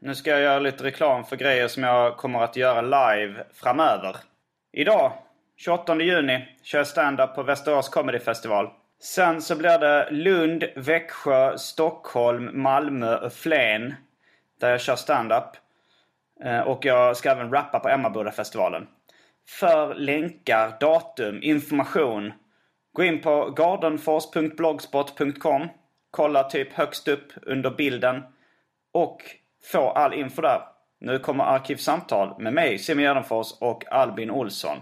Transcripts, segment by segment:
Nu ska jag göra lite reklam för grejer som jag kommer att göra live framöver. Idag, 28 juni, kör jag stand-up på Västerås Comedy Festival. Sen så blir det Lund, Växjö, Stockholm, Malmö och Flen. Där jag kör stand-up. Eh, och jag ska även rappa på Emmabodafestivalen. För länkar, datum, information. Gå in på gardenfors.blogspot.com. Kolla typ högst upp under bilden. Och få all info där. Nu kommer Arkivsamtal med mig, Simon Gärdenfors och Albin Olsson.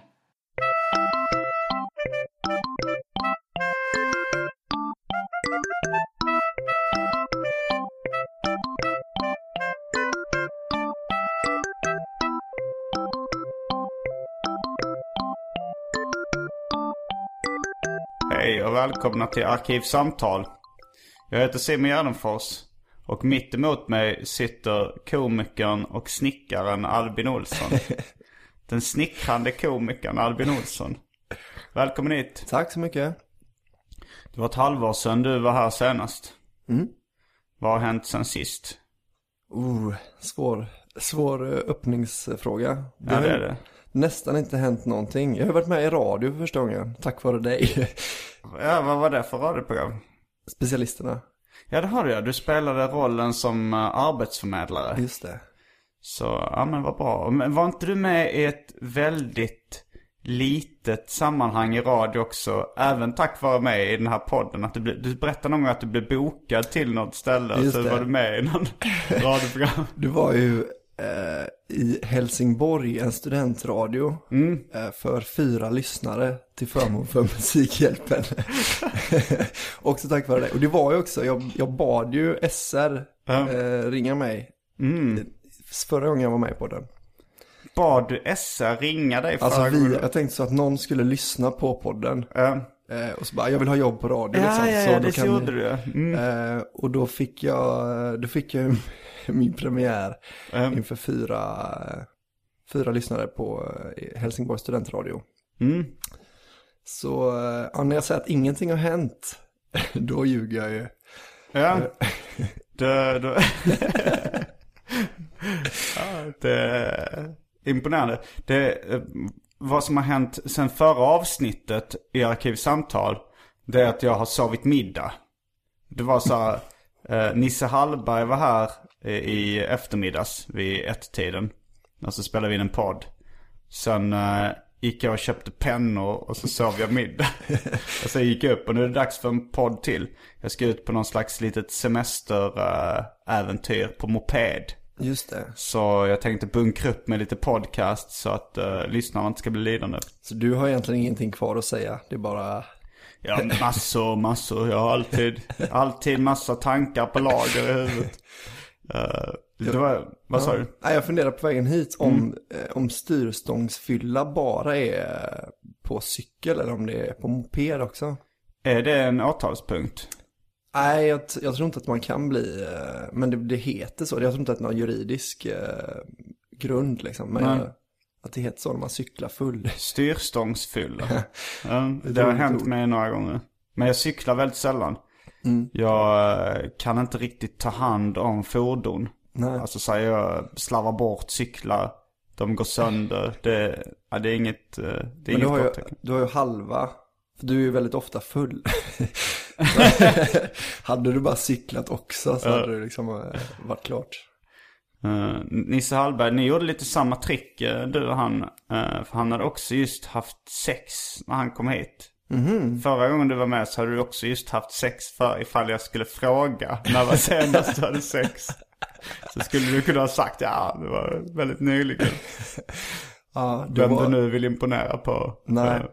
Hej och välkomna till Arkivsamtal. Jag heter Simon Gärdenfors. Och mitt emot mig sitter komikern och snickaren Albin Olsson. Den snickrande komikern Albin Olsson. Välkommen hit. Tack så mycket. Det var ett halvår sedan du var här senast. Vad har hänt sen sist? Oh, svår, svår eh, öppningsfråga. Ja, har det är det. nästan inte hänt någonting. Jag har varit med i radio för första gången, tack vare dig. Ja, vad var det för radioprogram? Specialisterna, Ja, det har du ja. Du spelade rollen som eh, arbetsförmedlare. just det. Så, ja men vad bra. Men var inte du med i ett väldigt litet sammanhang i radio också? Även tack vare mig i den här podden. Att du, blev, du berättade någon gång att du blev bokad till något ställe. Just så det. var du med i någon radioprogram. Du var ju eh, i Helsingborg, en studentradio, eh, för fyra lyssnare till förmån för Musikhjälpen. också tack vare dig. Och det var ju också, jag, jag bad ju SR eh, ringa mig förra gången jag var med på den. Bad du SR ringa dig Alltså förra vi, gången? jag tänkte så att någon skulle lyssna på podden. Ja, Eh, och så bara, jag vill ha jobb på radio ja, liksom. ja, så ja då det gjorde ni- du ja. mm. Eh, och då fick jag, då fick jag min premiär Mm. inför fyra, fyra lyssnare på eh, Helsingborgs studentradio. Mm. Så eh, ja, när jag säger att ingenting har hänt, då ljuger jag ju. Ja. Det, det, ja, det imponerande. Det, eh, vad som har hänt sen förra avsnittet i Arkivsamtal. Det är att jag har sovit middag. Det var så här, eh, Nisse Hallberg var här i, i eftermiddags vid ett-tiden. Och så spelade vi in en podd. Sen eh, gick jag och köpte pennor och så sov jag middag. och sen gick jag upp och nu är det dags för en podd till. Jag ska ut på någon slags litet semesteräventyr på moped. Just det. Så jag tänkte bunkra upp med lite podcast så att uh, lyssnarna inte ska bli lidande. Så du har egentligen ingenting kvar att säga, det är bara... Ja, massor, massor. Jag har alltid, alltid massa tankar på lager i huvudet. Eh, det var, vad sa du? Nej, jag funderar på vägen hit om, eh, om styrstångsfylla bara är på cykel eller om det är på moped också. Är det en åtalspunkt? Nej, jag, jag tror inte att man kan bli, eh, men det, det heter så. Jag tror inte att det är någon juridisk eh, grund liksom. Men jag, att det heter så när man cyklar full. Styrstångsfylla. ja, det har hänt mig några gånger. Men jag cyklar väldigt sällan. Mm. Jag eh, kan inte riktigt ta hand om fordon. Nej. Alltså så här, jag slarvar bort cyklar. De går sönder. Det, ja, det är inget, eh, det är Men du inget har, ju, du har ju halva För du är ju väldigt ofta full. hade du bara cyklat också så hade det liksom eh, varit klart. Uh, Nisse Hallberg, ni gjorde lite samma trick uh, du och han. Uh, för han hade också just haft sex när han kom hit. Förra gången du var med så hade du också just haft sex för ifall jag skulle fråga när var senast du hade sex. Så skulle du kunna ha sagt ja, det var väldigt nyligen. Ja, det Vem var... du nu vill imponera på. Nej. Uh,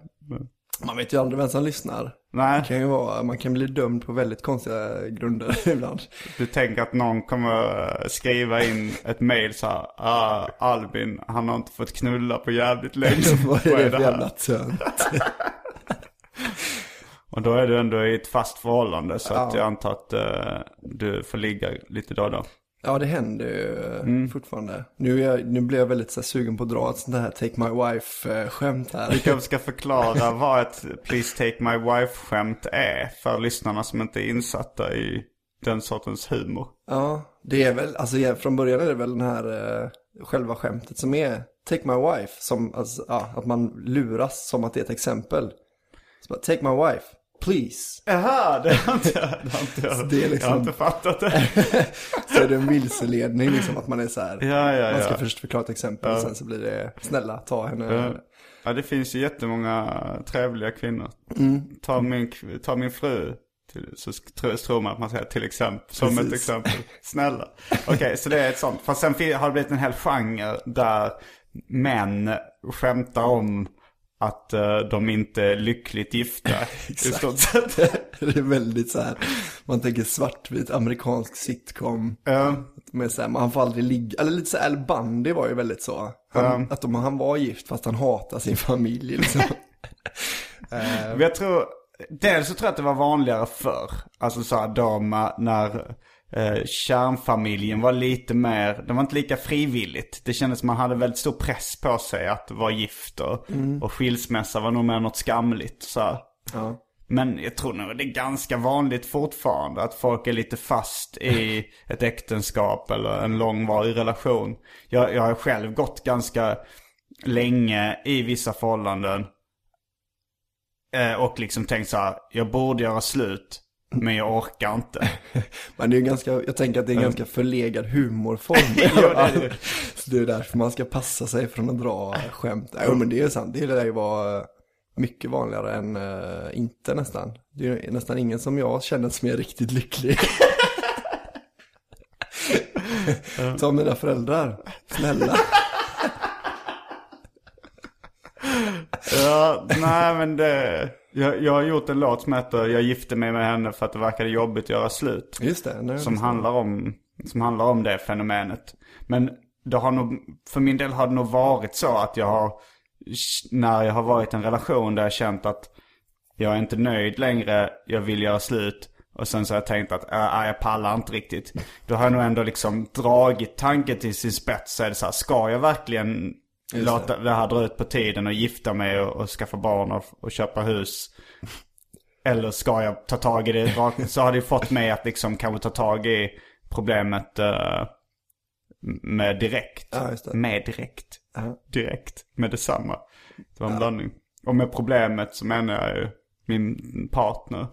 Man vet ju aldrig vem som lyssnar. Nej, Det kan ju vara, man kan bli dömd på väldigt konstiga grunder ibland. du tänker att någon kommer uh, skriva in ett mail så här. Ah, Albin, han har inte fått knulla på jävligt länge. Vad är det för jävla tönt? Och då är du ändå i ett fast förhållande så att Ja. jag antar att eh, du får ligga lite då och då. Ja, det händer ju eh, Mm. fortfarande. Nu, jag, nu blir jag väldigt så här, sugen på att dra ett sånt här Take My Wife-skämt här. Vi kanske ska förklara vad ett Please Take My Wife-skämt är för lyssnarna som inte är insatta i den sortens humor. Ja, det är väl, alltså från början är det väl den här eh, själva skämtet som är Take My Wife, som, alltså, ja, att man luras som att det är ett exempel. Så bara, Take My Wife, please. Jaha, det har inte, det har inte, jag, det är liksom- jag har inte fattat det. Så är det en vilseledning liksom att man är så här. Ja, ja, Man ska ja. först förklara ett exempel och sen så blir det, snälla ta henne. Ja, det finns ju jättemånga trevliga kvinnor. Mm. Ta, min, ta min fru. Till, så tror, man att man säger till exempel. Som ett Precis. exempel. Snälla. Okej, så det är ett sånt. Fast sen har det blivit en hel genre där män skämtar om att eh, de inte är lyckligt gifta. Sett. Det är väldigt så här, man tänker svartvit amerikansk sitcom. Ja. Med så här, man får aldrig ligga, eller lite så här, Al Bundy var ju väldigt så. Han, Att om han var gift fast han hatar sin familj liksom. Men jag tror, dels så tror jag att det var vanligare förr. Alltså så här de, eh, när eh, kärnfamiljen var lite mer, det var inte lika frivilligt. Det kändes som man hade väldigt stor press på sig att vara gift och, och skilsmässa var nog mer något skamligt. Så. Ja. Men jag tror nog det är ganska vanligt fortfarande att folk är lite fast i ett äktenskap eller en långvarig relation. Jag, jag har själv gått ganska länge i vissa förhållanden. Eh, och liksom tänkt så här, jag borde göra slut, men jag orkar inte. Men det är ju ganska, jag tänker att det är en ganska förlegad humorform. Jo, det är det. Är därför man ska passa sig från att dra skämt. Jo men det är sant, det lär ju vara mycket vanligare än eh, inte nästan. Det är ju nästan ingen som jag känner som är riktigt lycklig. Ta mina föräldrar, snälla. Ja, nej men det... Jag, jag har gjort en låt som heter Jag gifte mig med henne för att det verkade jobbigt att göra slut. Just det. Nu Som handlar om, som handlar om det fenomenet. Men det har nog, för min del har det nog varit så att jag har, när jag har varit i en relation där jag känt att jag är inte nöjd längre, jag vill göra slut. Och sen så har jag tänkt att äh, jag pallar inte riktigt. Då har jag nog ändå liksom dragit tanken till sin spets. Så är det så här, ska jag verkligen Just låta det. här dra ut på tiden och gifta mig och, och skaffa barn och, och köpa hus? Eller ska jag ta tag i det? Så har det fått mig att liksom kanske ta tag i problemet eh, med direkt. Ja. Med direkt. Ja. Direkt. Med detsamma. Det var en blandning. Och med problemet så menar jag ju min partner.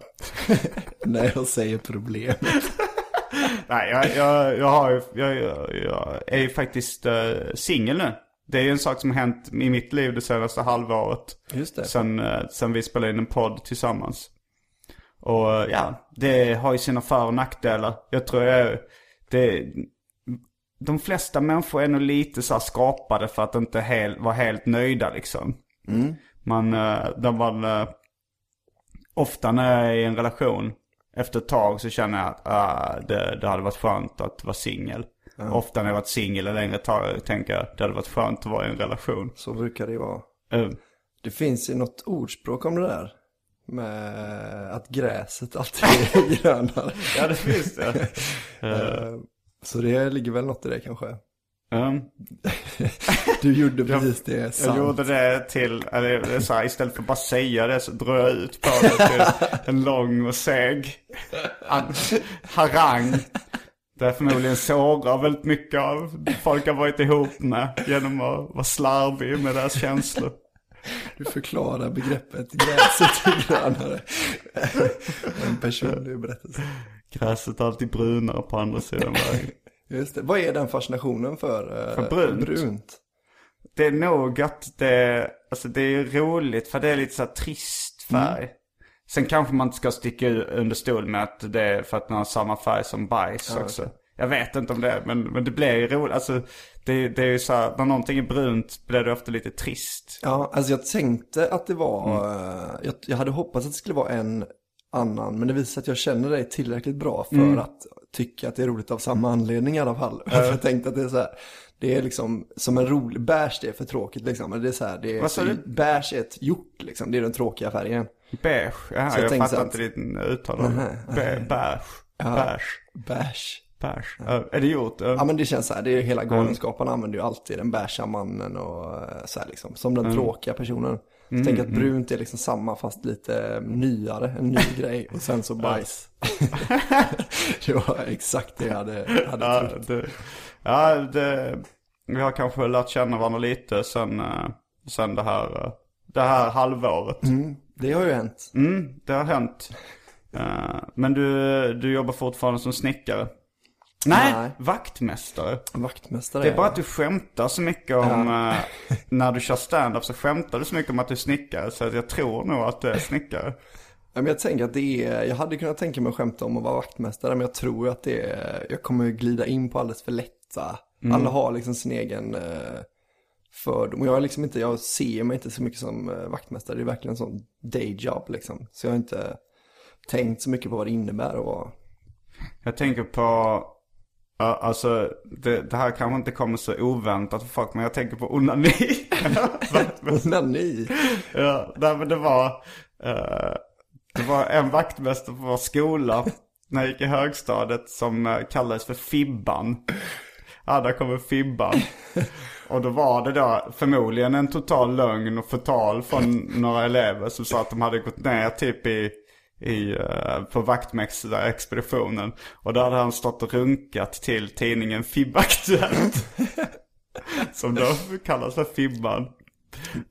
När jag säger problem. Nej, jag, jag, jag, har jag, jag är ju faktiskt uh, singel nu. Det är ju en sak som har hänt i mitt liv det senaste halvåret. Just det. Sen, eh, sen vi spelade in en podd tillsammans. Och eh, ja, det har ju sina för och nackdelar. Jag tror jag, det, de flesta människor är nog lite så här skapade för att inte hel, vara helt nöjda liksom. Man, eh, där man, eh, ofta när jag är i en relation, efter ett tag så känner jag att ah, det, det hade varit skönt att vara singel. Ofta när jag varit singel en längre tag tänker jag det hade varit skönt att vara i en relation. Så brukar det ju vara. Eh, Det finns ju något ordspråk om det där. Med att gräset alltid är grönare. Ja, det finns det. Eh, Så det ligger väl något i det kanske. Mm. Du gjorde precis det Jag sant. gjorde det till, eller så här, istället för att bara säga det så drar jag ut på det till en lång och seg an- harang. Där förmodligen sårar väldigt mycket av folk jag varit ihop med genom att vara slarvig med deras känslor. Du förklarar begreppet gräset grönare. En personlig berättelse. Gräset är alltid brunare på andra sidan vägen. Just det. Vad är den fascinationen för, eh, För brunt? brunt? Det är nog att det, alltså det är roligt för det är lite så trist färg. Sen kanske man inte ska sticka under stol med att det är för att man har samma färg som bajs också. Jag vet inte om det är, men, men det blir ju roligt. Alltså det, det är ju så här, när någonting är brunt blir det ofta lite trist. Ja, alltså jag tänkte att det var, eh, jag, jag hade hoppats att det skulle vara en annan, men det visar att jag känner dig tillräckligt bra för att tycka att det är roligt av samma anledning i alla fall. För jag tänkte att det är så här, det är liksom som en rolig, bärs det är för tråkigt liksom. Det är så här, det är, Vad sa du? Bärs är ett hjort liksom, det är den tråkiga färgen. Beige, Jaha, Så jag jag, fattar att- inte ditt uttal. Be- Beige, beige, beige. Ja, är det gjort? Ja. Men det känns så här, det är hela Galenskaparna använder ju alltid den bärsa mannen och eh, så här liksom, som den tråkiga personen. Så jag tänker att brunt är liksom samma fast lite nyare, en ny grej och sen så bajs. det var exakt det jag hade, hade Ja, trott. det, ja det, vi har kanske lärt känna varandra lite sen, eh, sen det här, eh, det här halvåret. Mm, det har ju hänt. Mm, det har hänt. Eh, men du, du jobbar fortfarande som snickare? Nej, Nej. vaktmästare. Vaktmästare Det är bara att du skämtar så mycket om, eh, när du kör stand-up så skämtar du så mycket om att du är snickare. Så jag tror nog att du är snickare. Ja, men jag tänker att det är, jag hade kunnat tänka mig att skämta om att vara vaktmästare, men jag tror att det är, jag kommer glida in på alldeles för lätta. Alla har liksom sin egen eh, fördom. Och jag är liksom inte, jag ser mig inte så mycket som eh, vaktmästare, det är verkligen en sån dayjob liksom. Så jag har inte tänkt så mycket på vad det innebär att vara Jag tänker på, alltså det, det här kanske inte kommer så oväntat för folk, men jag tänker på onani. onani. ja, nej, men det var, eh, det var en vaktmästare på vår skola när jag gick i högstadiet som uh, kallades för Fibban. Ja, där kommer Fibban. Och då var det då förmodligen en total lögn och förtal från några elever som sa att de hade gått ner typ i, i, eh, på vaktmästarexpeditionen. Och då hade han stått och runkat till tidningen Fibbaktuellt. som då kallas för Fibban.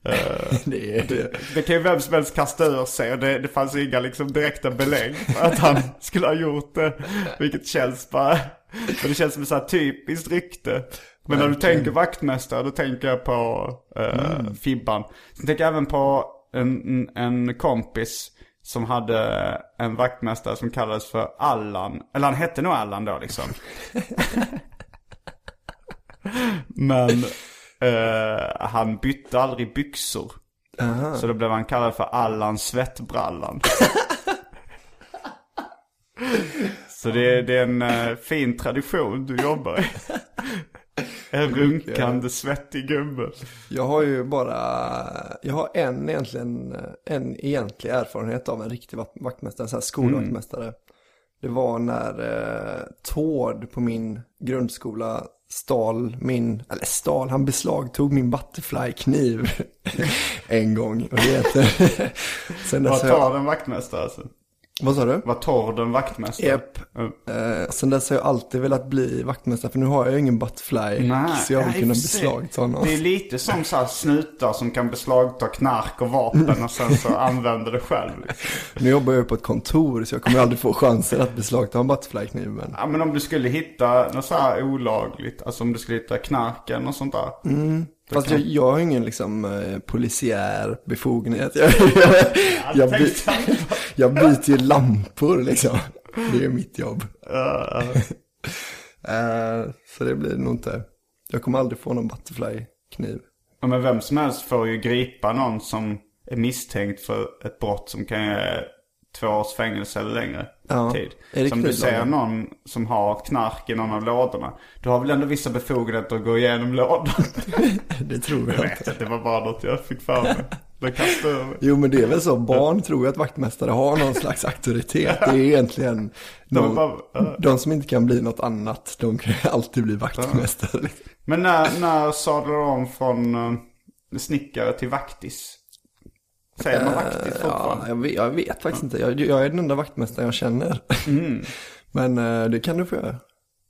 Det det. Det kan ju vem som helst kasta ur sig och det, det fanns inga liksom direkta belägg för att han skulle ha gjort det. Vilket känns bara, men det känns som ett så här typiskt rykte. Men när du tänker vaktmästare då tänker jag på uh, Fibban. Sen tänker jag även på en, en kompis som hade en vaktmästare som kallades för Allan. Eller han hette nog Allan då liksom. Men eh, han bytte aldrig byxor. Så då blev han kallad för Allan Svettbrallan. Så det är, det är en eh, fin tradition du jobbar i. En runkande svettig gubbe. Jag har ju bara, jag har en egentligen, en egentlig erfarenhet av en riktig vakt- vaktmästare, en sån här skolvaktmästare. Det var när eh, Tord på min grundskola stal min, eller stal, han beslagtog min butterfly-kniv en gång. Och det heter, sen dess Var har jag, torr en vaktmästare alltså? Vad sa du? Var torr en vaktmästare? Japp. Mm. Eh, sen dess har jag alltid velat bli vaktmästare, för nu har jag ju ingen butterfly. så jag vill nej, kunna beslagta honom. Det är lite som så här snutar som kan beslagta knark och vapen och sen så använder det själv. Liksom. Nu jobbar jag ju på ett kontor, så jag kommer aldrig få chansen att beslagta en butterfly-kniv. Men... Ja men om du skulle hitta något så här olagligt, alltså om du skulle hitta knarken och sånt där. Fast jag, jag har ingen liksom eh, polisiär befogenhet. Jag, jag, jag, by, jag byter ju lampor liksom. Det är mitt jobb. Eh, så det blir nog inte. Jag kommer aldrig få någon butterfly-kniv. Ja, men vem som helst får ju gripa någon som är misstänkt för ett brott som kan två års fängelse eller längre Ja. tid. Är det Så om du ser någon som har knark i någon av lådorna. Du har väl ändå vissa befogenheter att gå igenom lådan. Det tror jag Jag inte. vet att det var bara något jag fick för mig. Det. Jo men det är väl så, barn tror ju att vaktmästare har någon slags auktoritet. Det är egentligen De någon, bara, ja. de som inte kan bli något annat, de kan ju alltid bli vaktmästare. Men när, när sadlar du om från uh, snickare till vaktis? Säger man vaktis Ja, fortfarande? jag, vet, jag vet faktiskt inte. Jag, jag är den enda vaktmästaren jag känner. Mm. Men eh, det kan du få göra.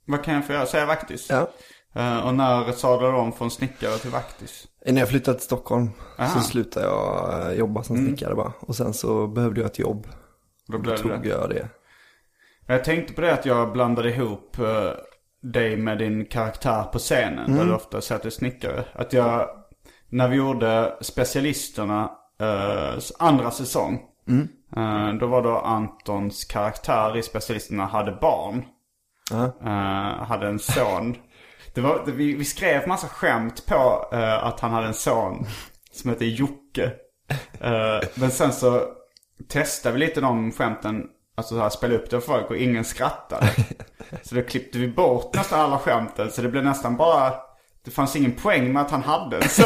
Vad kan jag få göra? Säga vaktis? Ja. Eh, och när sadlade om från snickare till vaktis? När jag flyttade till Stockholm Aha. så slutade jag eh, jobba som snickare bara. Och sen så behövde jag ett jobb. Då Då tog det. jag det. Jag tänkte på det att jag blandade ihop eh, dig med din karaktär på scenen. Där du ofta sätter snickare. Att jag, när vi gjorde specialisterna eh, andra säsong. eh, då var då Antons karaktär i specialisterna hade barn. Eh, hade en son. Det var, det, vi, vi skrev massa skämt på eh, att han hade en son som hette Jocke. Eh, men sen så testade vi lite de skämten, alltså så här, spela upp det för folk och ingen skrattade. Så då klippte vi bort nästan alla skämten så det blev nästan bara, det fanns ingen poäng med att han hade en son.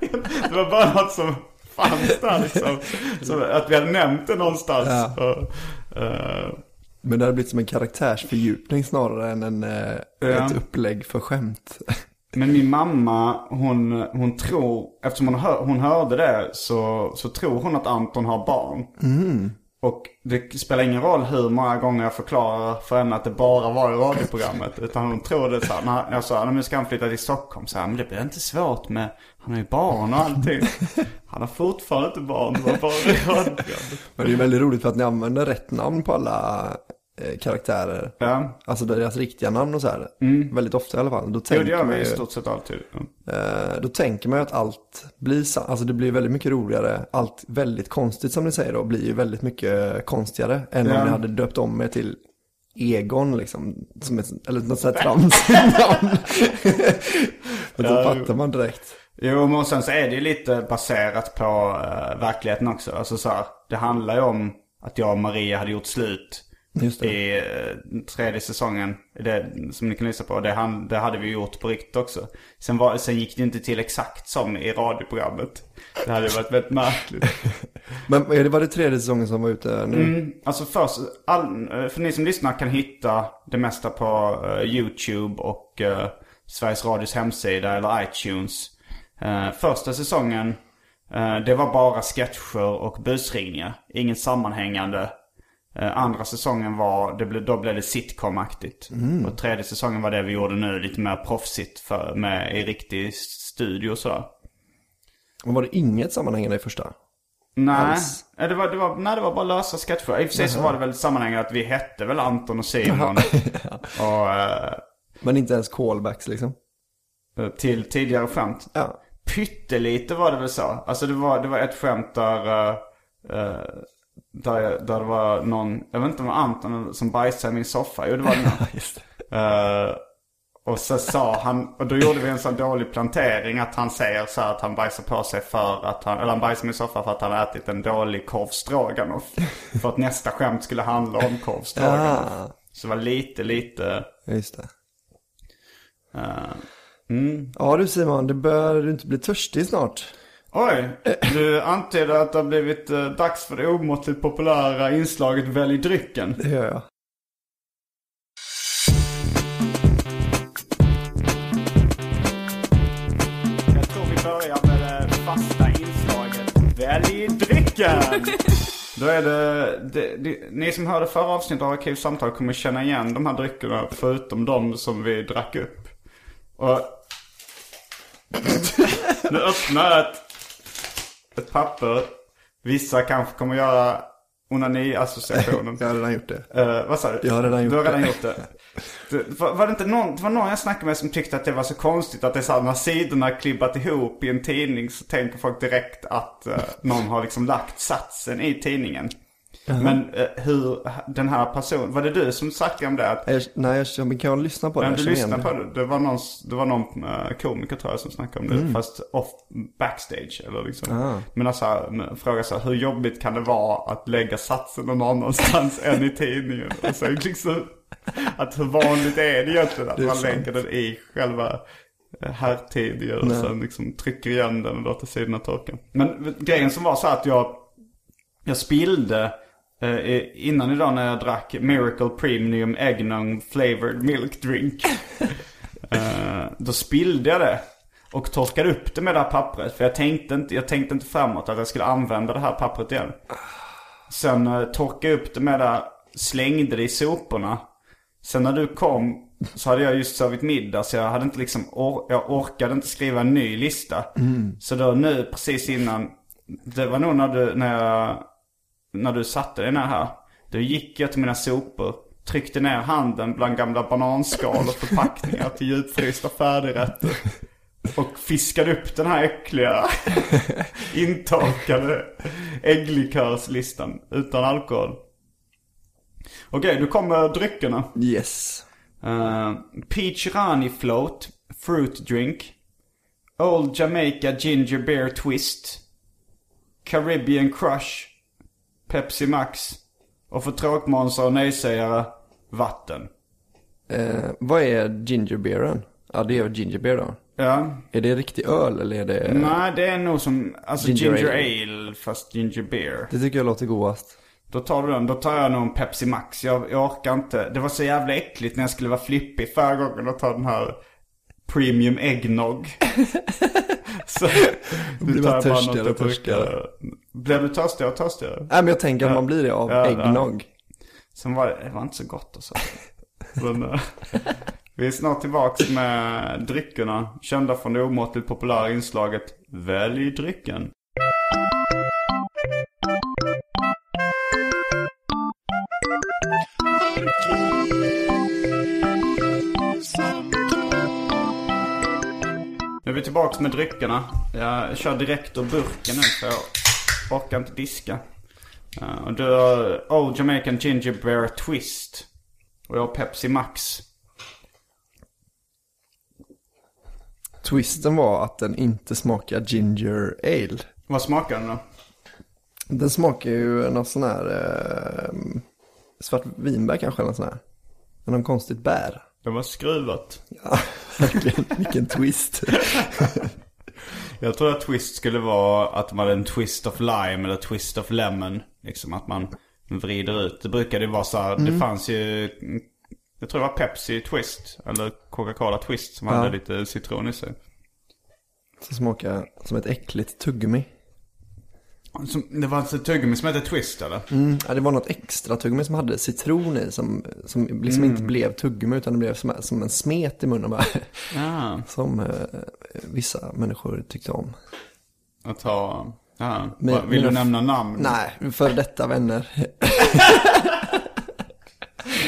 det var bara något som fanns där liksom. Så att vi hade nämnt det någonstans. Ja. Och, eh, Men det hade blivit som en karaktärsfördjupning snarare än en, eh, Ja. ett upplägg för skämt. Men min mamma, hon, hon tror, eftersom hon, hör, hon hörde det så, så tror hon att Anton har barn. Och det spelar ingen roll hur många gånger jag förklarar för henne att det bara var i radioprogrammet. Utan hon tror det så här, när jag sa, nu ska han flytta till Stockholm. Så här, men det blir inte svårt med, han har ju barn och allting. Han har fortfarande inte barn, det var bara i radioprogrammet. Men det är väldigt roligt för att ni använder rätt namn på alla karaktärer. Ja, Alltså deras riktiga namn och så här. Väldigt ofta i alla fall. Då jo, tänker, det gör man vi ju, i stort sett alltid. Eh, då tänker man ju att allt blir Alltså det blir väldigt mycket roligare. Allt väldigt konstigt som ni säger då blir ju väldigt mycket konstigare. Än Ja. om ni hade döpt om er till Egon liksom. Som ett, eller något sånt här tramsigt namn. Då Ja, fattar man direkt. Jo, men sen så är det ju lite baserat på eh, verkligheten också. Alltså så här, det handlar ju om att jag och Maria hade gjort slut Just det. i eh, tredje säsongen. Det, som ni kan lyssna på. Det, han, det hade vi gjort på riktigt också. Sen, var, sen gick det inte till exakt som i radioprogrammet. Det hade ju varit väldigt märkligt. Men är det var det tredje säsongen som var ute nu? Mm, alltså först, all, eh, för ni som lyssnar kan hitta det mesta på eh, YouTube och eh, Sveriges Radios hemsida eller iTunes. Eh, första säsongen, det var bara sketcher och busringningar. Inget sammanhängande. Eh, andra säsongen var, det blev, då blev det sitcom-aktigt. Och tredje säsongen var det vi gjorde nu, lite mer proffsigt för, med, i riktig studio och sådär. Och var det inget sammanhängande i första? Nej, alls. Eh, det var, det var, nej, det var bara lösa sketcher. I och för sig så var det väl sammanhanget att vi hette väl Anton och Simon. och eh, Men inte ens callbacks liksom? till tidigare skämt. Ja. Pyttelite var det väl så. Alltså det var, det var ett skämt där, eh, eh, där, jag- där det var någon, jag vet inte om det var Anton som bajsade i min soffa. Jo det var det Eh, och så sa han, och då gjorde vi en sån dålig plantering att han säger så här att han bajsar på sig för att han, eller han bajsar i min soffa för att han har ätit en dålig korv stroganoff. för att nästa skämt skulle handla om korv stroganoff. Ah, Så det var lite, lite, just det. eh, mm. Ja du Simon, det börjar du inte bli törstig snart? Oj, du antyder att det har blivit eh, dags för det omåttligt populära inslaget Välj drycken. Det gör jag. Jag tror vi börjar med det fasta inslaget Välj drycken! Då är det, det, det, ni som hörde förra avsnittet av Arkivsamtal kommer känna igen de här dryckerna förutom de som vi drack upp. Och nu öppnar jag ett, ett papper. Vissa kanske kommer göra onani-associationen. Jag har redan gjort det. Eh, vad sa du? Jag har redan gjort du har redan det. gjort det. det var, var det inte någon, det var någon jag snackade med som tyckte att det var så konstigt att det är så här, när sidorna klibbat ihop i en tidning så tänker folk direkt att eh, någon har liksom lagt satsen i tidningen. Men eh, hur, den här personen, var det du som snackade om det? Att, Jag, nej, jag, kan lyssna på det. men du lyssnade på det. Det var någon, det var någon eh, komiker tror jag som snackade om det. Mm. Fast off, backstage eller liksom. Ah. Men alltså, fråga så här, hur jobbigt kan det vara att lägga satsen någon annanstans än i tidningen? Och så liksom, att hur vanligt är det egentligen att Det man sant. lägger den i själva eh, herrtidningen och sen liksom trycker igen den och låter sidorna torka. Men grejen som var så att jag, jag spillde eh, innan idag när jag drack Miracle Premium Eggnog Flavored Milk Drink. Eh, då spillde jag det. Och torkade upp det med det här pappret. För jag tänkte inte, jag tänkte inte framåt att jag skulle använda det här pappret igen. Sen uh, torkade jag upp det med det, slängde det i soporna. Sen när du kom så hade jag just sovit middag så jag hade inte liksom, or- jag orkade inte skriva en ny lista. Så då nu precis innan, det var nog när du, när jag, när du satte dig ner här. Då gick jag till mina sopor, tryckte ner handen bland gamla bananskal och förpackningar till djupfrysta färdigrätter. Och fiskade upp den här äckliga intorkade ägglikörslistan utan alkohol. Okej, nu kommer dryckerna. Yes. Uh, Peach Rani Float, Fruit Drink. Old Jamaica Ginger Beer Twist. Caribbean Crush. Pepsi Max. Och för tråkmånsar och nejsägare, vatten. Eh, vad är gingerbeeren? Ja, det är väl gingerbeer då. Ja, Är det riktig öl eller är det... nej det är nog som, alltså Ginger ginger, ale. ale. fast ginger beer. Det tycker jag låter godast. Då tar du den, då tar jag nog en Pepsi Max. Jag, jag orkar inte. Det var så jävla äckligt när jag skulle vara flippig förra gången och ta den här Premium Eggnog. så nu tar jag bara något att dricka. Blev du törstigare och törstigare? Nej men jag tänker att man blir det av Ja, ja. äggnog. Sen var det, det var inte så gott alltså. Men, eh, vi är snart tillbaks med dryckerna. Kända från det omåttligt populära inslaget Välj drycken. Nu är vi tillbaks med dryckerna. Jag kör direkt ur burken nu för jag orkar inte diska. Uh, och du har Old Jamaican Ginger Beer Twist. Och jag har Pepsi Max. Twisten var att den inte smakar ginger ale. Vad smakar den då? Den smakar ju något sån här eh, svart vinbär kanske eller sån här. Men någon konstigt bär. Det var skruvat. Ja, verkligen. Vilken twist. Jag tror att twist skulle vara att man hade en twist of lime eller twist of lemon. Liksom att man vrider ut. Det brukade ju vara så här, det fanns ju, jag tror det var Pepsi twist. Eller Coca-Cola twist som hade lite citron i sig. Som smakar som ett äckligt tuggummi. Som, det var alltså tuggummi som hette twist eller? Mm, ja, det var något extra tuggummi som hade citron i som, som liksom inte blev tuggummi utan det blev som, som en smet i munnen bara. Ja, Som eh, vissa människor tyckte om. att ta, ja. Men- Vill du nämna namn? Nej, för detta vänner.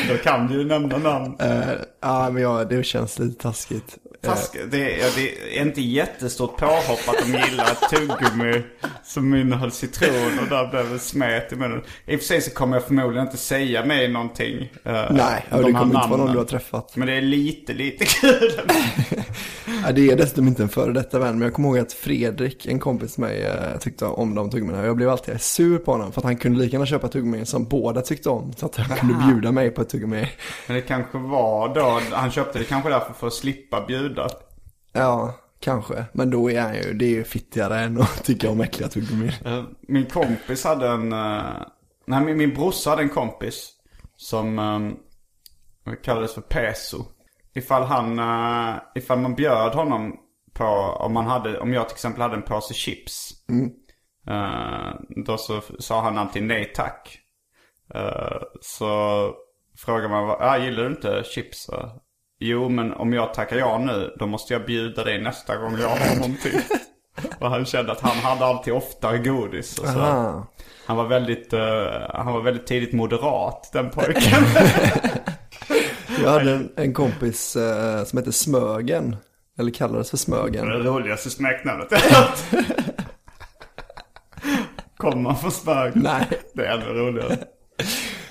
Då kan du ju nämna namn. Eh, Ja, men ja, det känns lite taskigt. Task, det, är, det är inte jättestort påhopp att de gillar ett tuggummi som innehöll citron och där blev det smet i munnen. I och för sig så kommer jag förmodligen inte säga mig någonting. eh, Nej, de det kommer inte vara någon namnen. du har träffat. Men det är lite, lite kul. Ja, det är dessutom inte en före detta vän, men jag kommer ihåg att Fredrik, en kompis till mig, eh, tyckte om de tuggummina. Jag blev alltid sur på honom för att han kunde lika gärna köpa tuggummi som båda tyckte om. Så att han kunde bjuda mig på ett tuggummi. Men det kanske var då, han köpte det kanske därför för att slippa bjuda. Ja, kanske. Men då är han ju, det är ju fittigare än att tycka om äckliga tuggummi. Eh, Min kompis hade en, eh, nej min, min brorsa hade en kompis som um, kallades för Peso. Ifall han, eh, ifall man bjöd honom på, om man hade, om jag till exempel hade en påse chips. eh, då så sa han alltid nej tack. Eh, så frågar man, ah, gillar du inte chips? Jo, men om jag tackar ja nu, då måste jag bjuda dig nästa gång jag har någonting. Och han kände att han hade alltid oftare godis. Och så. Aha. Han var väldigt, eh, han var väldigt tidigt moderat, den pojken. Jag hade en, en kompis eh, som hette Smögen. Eller kallades för Smögen. det roligaste smeknamnet jag hört. Kommer man från Smög? Nej. Det är ännu roligare.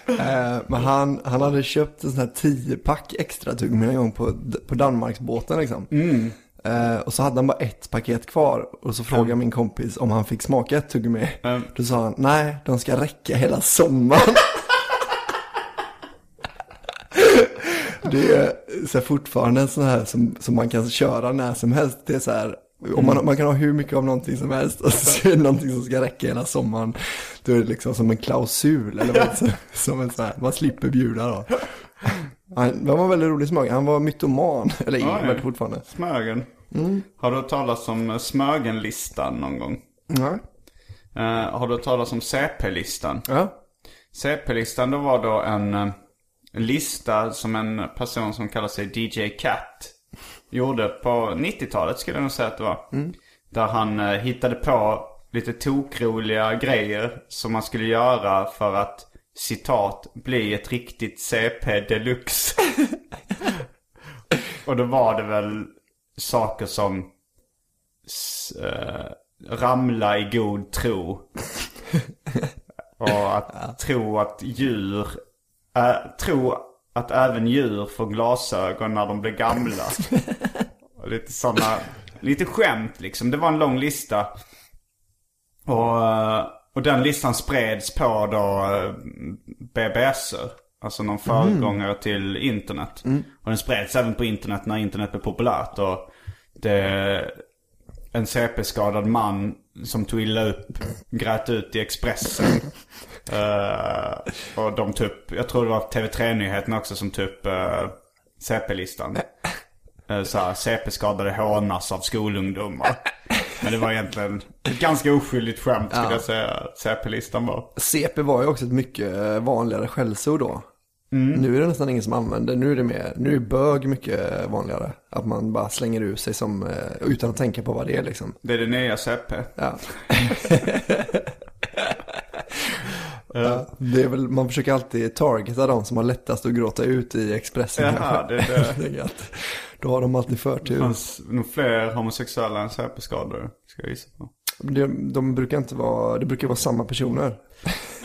Eh, men han, han hade köpt en sån här 10-pack extra tuggummi en gång på, på Danmarksbåten liksom. Eh, och så hade han bara ett paket kvar. Och så frågade min kompis om han fick smaka ett tuggummi. Mm. Då sa han, nej, de ska räcka hela sommaren. det är så här, fortfarande en sån här som, som man kan köra när som helst. Det är så här, om man, man kan ha hur mycket av någonting som helst och så är det någonting som ska räcka hela sommaren. Då är det liksom som en klausul eller vad, så- som en så här, man slipper bjuda då. Han, han var väldigt rolig smak, han var mytoman, eller är väl fortfarande. Smögen. Har du hört talas om eh, Smögenlistan någon gång? Ja. Eh, har du hört talas om CP-listan? ja. CP-listan då var då en, eh, en lista som en person som kallar sig DJ Cat gjorde på 90-talet skulle jag nog säga att det var. Där han eh, hittade på lite tokroliga grejer som man skulle göra för att citat bli ett riktigt CP deluxe. Och då var det väl saker som eh, ramla i god tro. Och att tro att djur, äh, tro att även djur får glasögon när de blir gamla. Och lite sådana, lite skämt liksom. Det var en lång lista. Och, eh, och den listan spreds på då eh, BBSer. Alltså någon föregångare till internet. Och den spreds även på internet när internet blev populärt. Och det, en CP-skadad man som tog illa upp grät ut i Expressen. Eh, och de typ, jag tror det var TV3-nyheterna också som typ uh, CP-listan. Uh, Såhär, CP-skadade hånas av skolungdomar. Men det var egentligen ett ganska oskyldigt skämt skulle jag säga. CP-listan var. CP var ju också ett mycket eh, vanligare skällsord då. Mm. Nu är det nästan ingen som använder, nu är det mer, nu är bög mycket vanligare. Att man bara slänger ur sig som, eh, utan att tänka på vad det är liksom. Det är det nya CP. Ja. ja, det är väl, man försöker alltid targeta de som har lättast att gråta ut i Expressen. Jaha, det är det. Då har de alltid Det förtur. fanns nog fler homosexuella än CP-skadade. Ska jag gissa på. De, de brukar inte vara, det brukar vara samma personer.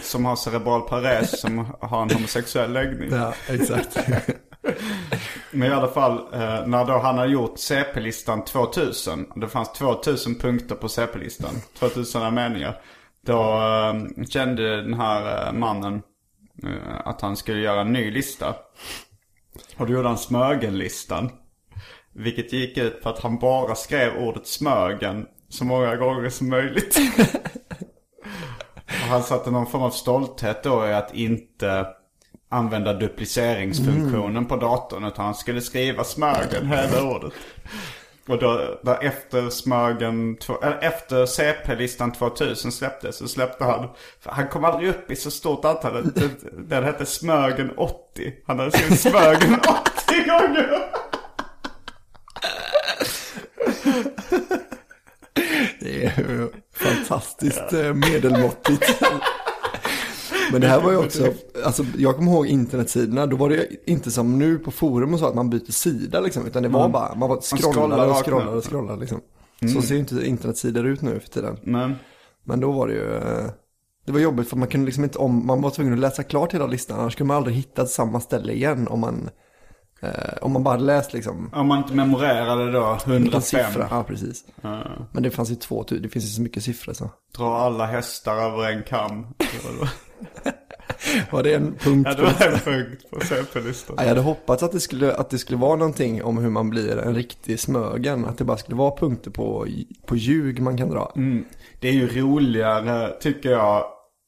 Som har cerebral pares som har en homosexuell läggning. Ja, exakt. Men i alla fall, eh, när då han har gjort CP-listan 2000. och Det fanns 2000 punkter på CP-listan. 2000 meningar. Då eh, kände den här eh, mannen att han skulle göra en ny lista. Och då gjorde han Smögen-listan. Vilket gick ut på att han bara skrev ordet Smögen så många gånger som möjligt. Han satte någon form av stolthet då i att inte använda dupliceringsfunktionen på datorn. Utan han skulle skriva Smögen, hela ordet. Och då, där efter Smögen, efter CP-listan 2000 släpptes så släppte han, han kom aldrig upp i så stort antal. Den- Den hette Smögen 80. Han hade skrivit Smögen 80 gånger. Det är ju fantastiskt eh, medelmåttigt. Men det här var ju också, alltså jag kommer ihåg internetsidorna, då var det inte som nu på forum och så att man byter sida liksom, utan det var bara, man var scrollar scrollade och scrollade och scrollade liksom. Så ser ju inte internetsidor ut nu för tiden. Men, Men då var det ju, eh, det var jobbigt för man kunde liksom inte om, man var tvungen att läsa klart hela listan, annars skulle man aldrig hitta samma ställe igen om man, eh, om man bara läst liksom om man inte memorerade då en 105. siffra. Ja, precis. Men det fanns ju två, det finns ju så mycket siffror så. Dra alla hästar över en kam. Var det en punkt? Ja, det var en punkt på CP-listan. Ja, jag hade hoppats att det, skulle, att det skulle vara någonting om hur man blir en riktig smögen. Att det bara skulle vara punkter på, på ljug man kan dra. Det är ju roligare, tycker jag,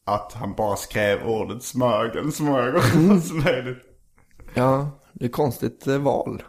att han bara skrev ordet smögen så många gånger som möjligt. Ja, det är konstigt eh, val.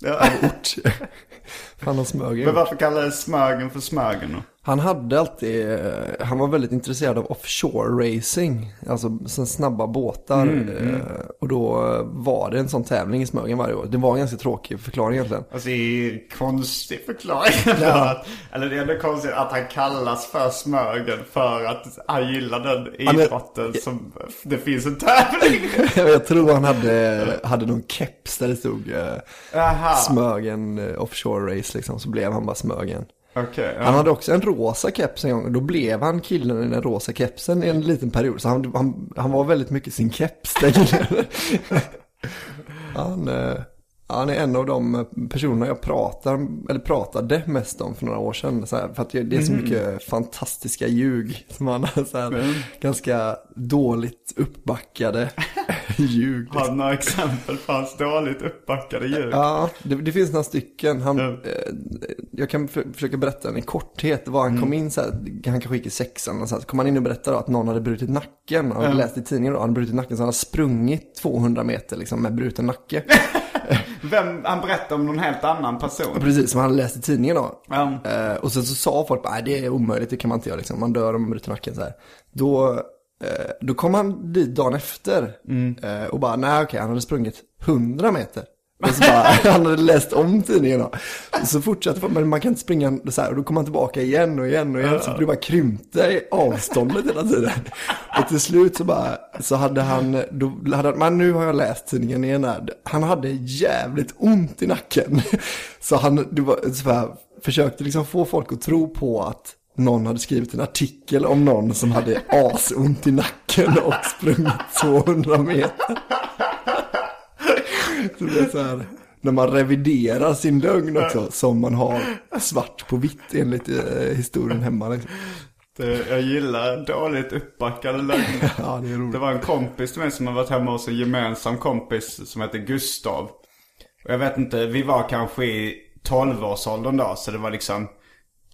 Ja. Ort. Fan smög. Men varför kallades smögen för smögen då? Han hade alltid, eh, han var väldigt intresserad av offshore racing. Alltså så snabba båtar. eh, Och då var det en sån tävling i Smögen varje år. Det var en ganska tråkig förklaring egentligen. Alltså det är en konstig förklaring. Ja. Eller det är ändå konstigt att han kallas för smögen för att han gillar den men- idrotten som det finns en tävling. Jag tror han hade, hade någon keps där det stod eh, Jaha. Smögen offshore race liksom. Så blev han bara Smögen. Okej, ja. Han hade också en rosa keps en gång och då blev han killen i den rosa kepsen i en liten period. Så han, han, han var väldigt mycket sin keps den killen. han, eh, han är en av de personerna jag pratar, eller pratade mest om för några år sedan. Här, för att det är så mycket fantastiska ljug som han har så här, ganska dåligt uppbackade ljug. liksom. Har du några exempel på hans dåligt uppbackade ljud? Ja, det, det finns några stycken. Han, Ja. eh, jag kan för, försöka berätta den i korthet. Var han kom in så här, han kanske gick i sexan och så, här, så kom han in och berättade då att någon hade brutit nacken. Han hade läst i tidningen då, han hade brutit nacken så han hade sprungit 200 meter liksom med bruten nacke. Vem, han berättar om någon helt annan person. Precis, som han hade läst i tidningen då. Ja. Eh, och sen så sa folk bara, nej det är omöjligt, det kan man inte göra liksom. Man dör om man bryter nacken så här. Då Eh, då kom han dit dagen efter eh, och bara, nej okej, han hade sprungit 100 meter. Och så bara, han hade läst om tidningen. Så fortsatte men man kan inte springa så här. Och då kom han tillbaka igen och igen och igen. Så det bara krympte i avståndet hela tiden. Och till slut så bara, så hade han, då hade han, men nu har jag läst tidningen igen här. Han hade jävligt ont i nacken. Så han, det var, så här, försökte liksom få folk att tro på att någon hade skrivit en artikel om någon som hade asont i nacken och sprungit 200 meter. Så det är så här, när man reviderar sin lögn också, som man har svart på vitt enligt eh, historien hemma. Liksom. Det, jag gillar dåligt uppbackade lögner. Ja, det. Det var en kompis till mig som har varit hemma hos en gemensam kompis som heter Gustav. Och jag vet inte, vi var kanske i 12-årsåldern då, så det var liksom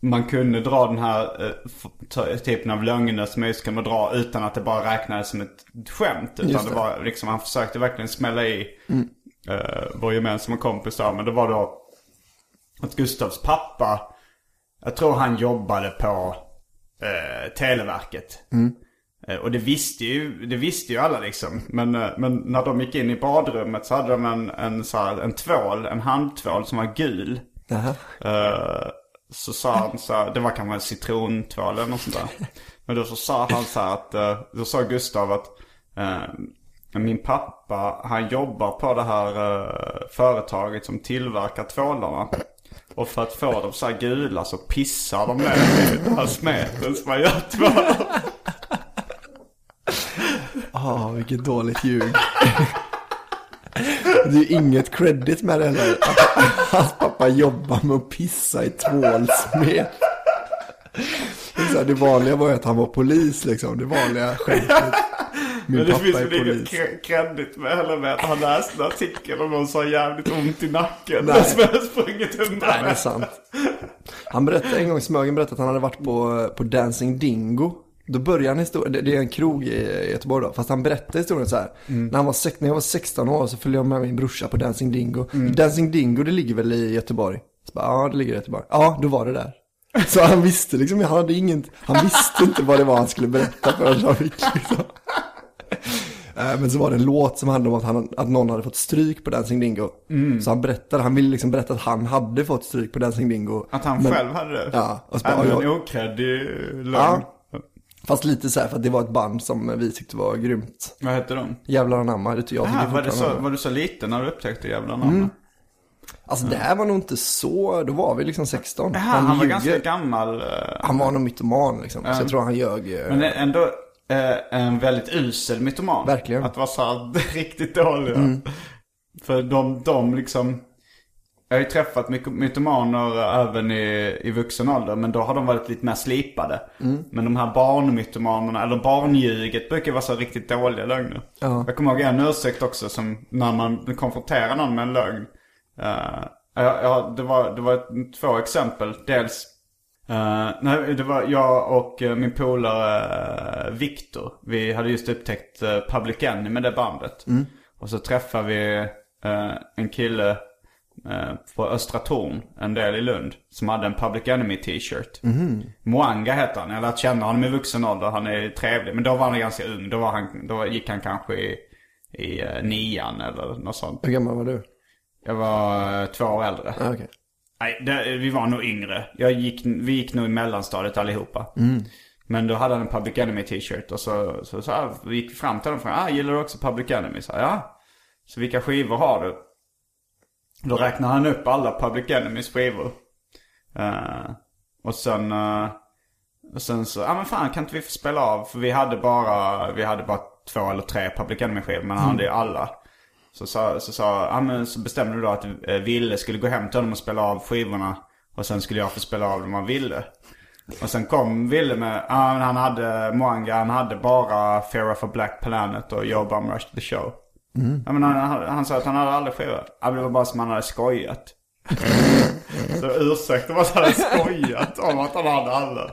man kunde dra den här eh, typen av lögner som just kunde dra utan att det bara räknades som ett skämt. Utan Just det. det. var liksom, han försökte verkligen smälla i eh, vår gemensamma kompis där. Men det var då att Gustavs pappa, jag tror han jobbade på eh, Televerket. Eh, Och det visste ju, det visste ju alla liksom. Men, eh, men när de gick in i badrummet så hade de en, en, så här, en tvål, en handtvål som var gul. Eh, så sa han så här, det var kanske en citrontvål eller något sånt där. Men då så sa han så här att, eh, då sa Gustav att min pappa han jobbar på det här uh, företaget som tillverkar tvålarna. Och för att få dem så här gula så pissar de ner i den här smeten som man gör tvålar. Ah, vilket dåligt ljug. Det är ju inget credit med det heller. Att hans pappa jobbar med att pissa i tvålsmet. Det, så här, det vanliga var ju att han var polis liksom. Det vanliga skämtet. Min Men det pappa finns väl inget kredit med heller med att han läste en artikel om någon som har jävligt ont i nacken. Nej. Som har sprungit hundra Nej, det är sant. Han berättade en gång, Smögen berättade att han hade varit på, på Dancing Dingo. Då började han historien, det, är en krog i Göteborg då, fast han berättade historien så här. När, han var, sex- när jag var 16 år så följde jag med min brorsa på Dancing Dingo. Dancing Dingo det ligger väl i Göteborg? Så bara, ja det ligger i Göteborg. Ja, då var det där. Så han visste liksom, han hade ingen, han visste inte vad det var han skulle berätta förrän han fick liksom. Eh, Men så var det en låt som handlade om att, han, att någon hade fått stryk på Dancing Dingo. Så han berättade, han ville liksom berätta att han hade fått stryk på Dancing Dingo. Att han Men- själv hade det? Ja, och så bara, en okreddig lögn. Ja. Fast lite så här för att det var ett band som vi tyckte var grymt. Vad hette de? Jävlar anamma, det tycker jag Aha, var, det så, var du så liten när du upptäckte jävla namn? Alltså det här var nog inte så, då var vi liksom 16. Jaha, han, var ljuger. ganska gammal. eh, Han var nog mytoman liksom, så jag tror han ljög. eh, Men ändå en väldigt usel mytoman. Verkligen. Mm. Att vara så riktigt dåliga. För de, de liksom... Jag har ju träffat mycket mytomaner även i, i vuxen ålder. Men då har de varit lite mer slipade. Mm. Men de här barnmytomanerna, eller barnljuget brukar vara så riktigt dåliga lögner. Ja. Jag kommer ihåg en ursäkt också som när man konfronterar någon med en lögn. Uh, ja, ja, det var, det var två exempel. Dels Uh, nej, det var jag och eh, min polare uh, Viktor. Vi hade just upptäckt uh, Public Enemy med det bandet. Och så träffade vi en kille på Östra Torn, en del i Lund, som hade en Public Enemy t-shirt. Moanga heter han. Jag har lärt känna honom i vuxen ålder. Han är trevlig. Men då var han ganska ung. Då, var han, då gick han kanske i, i nian eller något sånt. Hur gammal var du? Jag var två år äldre. Ah, okej. Nej, det, vi var nog yngre. Jag gick, vi gick nog i mellanstadiet allihopa. Men då hade han en Public Enemy t-shirt och så, så, så här, vi gick fram till honom och frågade, ah, gillar du också Public Enemy? Så, ja. Så vilka skivor har du? Då räknade han upp alla Public Enemys skivor. Eh, och sen, eh, och sen så, ja ah, men fan kan inte vi få spela av? För vi hade bara, vi hade bara två eller tre Public Enemy skivor men han hade ju alla. Så, sa, så, sa, ja, men så bestämde du då att eh, Ville skulle gå hem till honom och spela av skivorna. Och sen skulle jag få spela av dem av Ville. Och sen kom Ville med, ja men han hade Moanga, han hade bara Fear of a Black Planet och Joe Bum Rush the Show. Ja, men han, han, han sa att han hade aldrig skivor. Ja det var bara som han hade skojat. så ursäkta att han hade skojat om att han hade alla.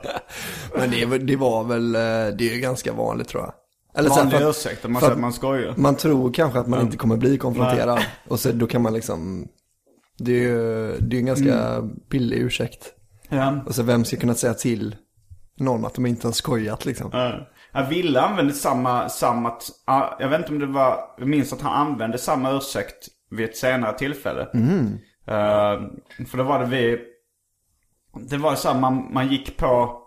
Men det, var- det var väl, eh, det är ju ganska vanligt tror jag. Eller Vanlig att- ursäkt man säger att man skojar. Man tror kanske att man inte kommer bli konfronterad. Och så då kan man liksom, det är ju det är en ganska Mm. billig ursäkt. Ja. Och så vem ska kunna säga till någon att de inte har skojat liksom. Ja. Ja, Ville använde samma, samma, jag vet inte om det var, jag minns att han använde samma ursäkt vid ett senare tillfälle. Eh, för då var det vi, det var så här, man, man gick på,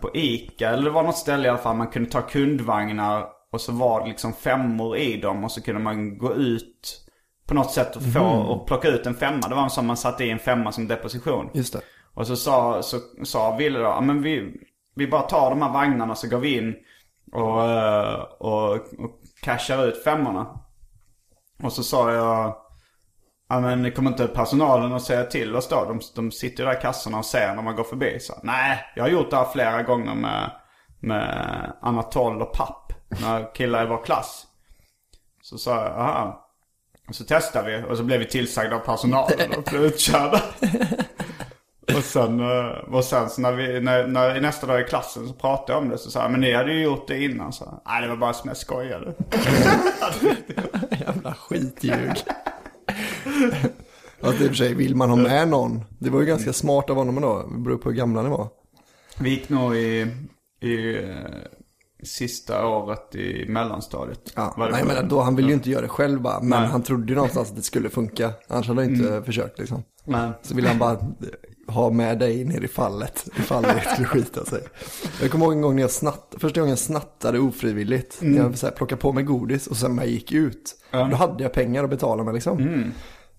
på Ica, eller det var något ställe i alla fall, man kunde ta kundvagnar och så var det liksom femmor i dem och så kunde man gå ut på något sätt och få, och plocka ut en femma. Det var som man satte i en femma som deposition. Just det. Och så sa, så sa Ville då, men vi, vi bara tar de här vagnarna så går vi in och, eh, och, och cashar ut femmorna. Och så sa jag, ja men det kommer inte personalen att säga till oss då? De, de sitter ju där i kassorna och ser när man går förbi. Så, Nej, jag har gjort det här flera gånger med, med Anatol och Papp. När killar i vår klass. Så sa jag, aha. Och så testade vi och så blev vi tillsagda av personalen och blev utkörda. Och sen, eh, och sen så när vi, när, när, nästa dag i klassen så pratade jag om det så sa jag, men ni hade ju gjort det innan så. Nej det var bara som jag skojade. Jävla skitljug. Fast i och för sig, vill man ha med någon? Det var ju ganska smart av honom då. Det beror på hur gamla ni var. Vi gick nog i, i eh, sista året i mellanstadiet. Ja, nej men då, han ville ju inte göra det själv bara. Men Nej. Mm. han trodde ju någonstans att det skulle funka. Annars hade han inte försökt liksom. Nej. Så ville han bara ha med dig ner i fallet. Ifall det skulle skita sig. Jag kommer ihåg en gång när jag snattade. Första gången jag snattade ofrivilligt. När jag så här, plockade på mig godis och sen när jag gick ut. Då hade jag pengar att betala med liksom.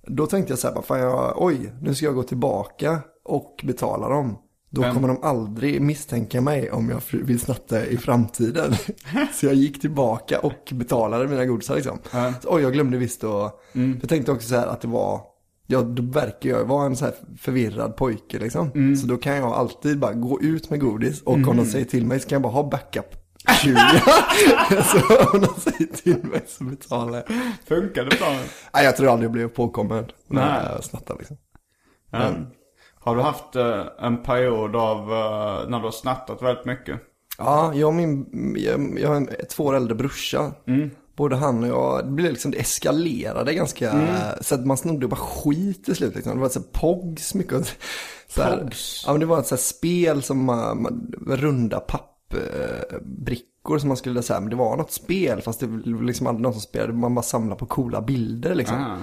Då tänkte jag så här, fan jag, oj, nu ska jag gå tillbaka och betala dem. Då kommer de aldrig misstänka mig om jag vill snatta i framtiden. så jag gick tillbaka och betalade mina godisar liksom. Så, oj, jag glömde visst att... Jag tänkte också så här att det var... Ja, då verkar jag vara en så här förvirrad pojke liksom. Så då kan jag alltid bara gå ut med godis och om de säger till mig så kan jag bara ha backup 20. så de säger till mig så betalar jag. Funkade planen? Nej, jag tror aldrig jag blev påkommen när Nej. jag snattade liksom. Ja. Har du haft eh, en period av eh, när du har snattat väldigt mycket? Ja, jag och min, jag, jag har en två år äldre brorsa. Både han och jag, det blev liksom, det eskalerade ganska, så att man snodde bara skit till slut liksom. Det var så här pogs mycket. Så här, Pogs? Ja, men det var ett så här spel som man, man runda pappbrickor som man skulle säga, men det var något spel fast det var liksom aldrig någon som spelade, man bara samlade på coola bilder liksom. Ah.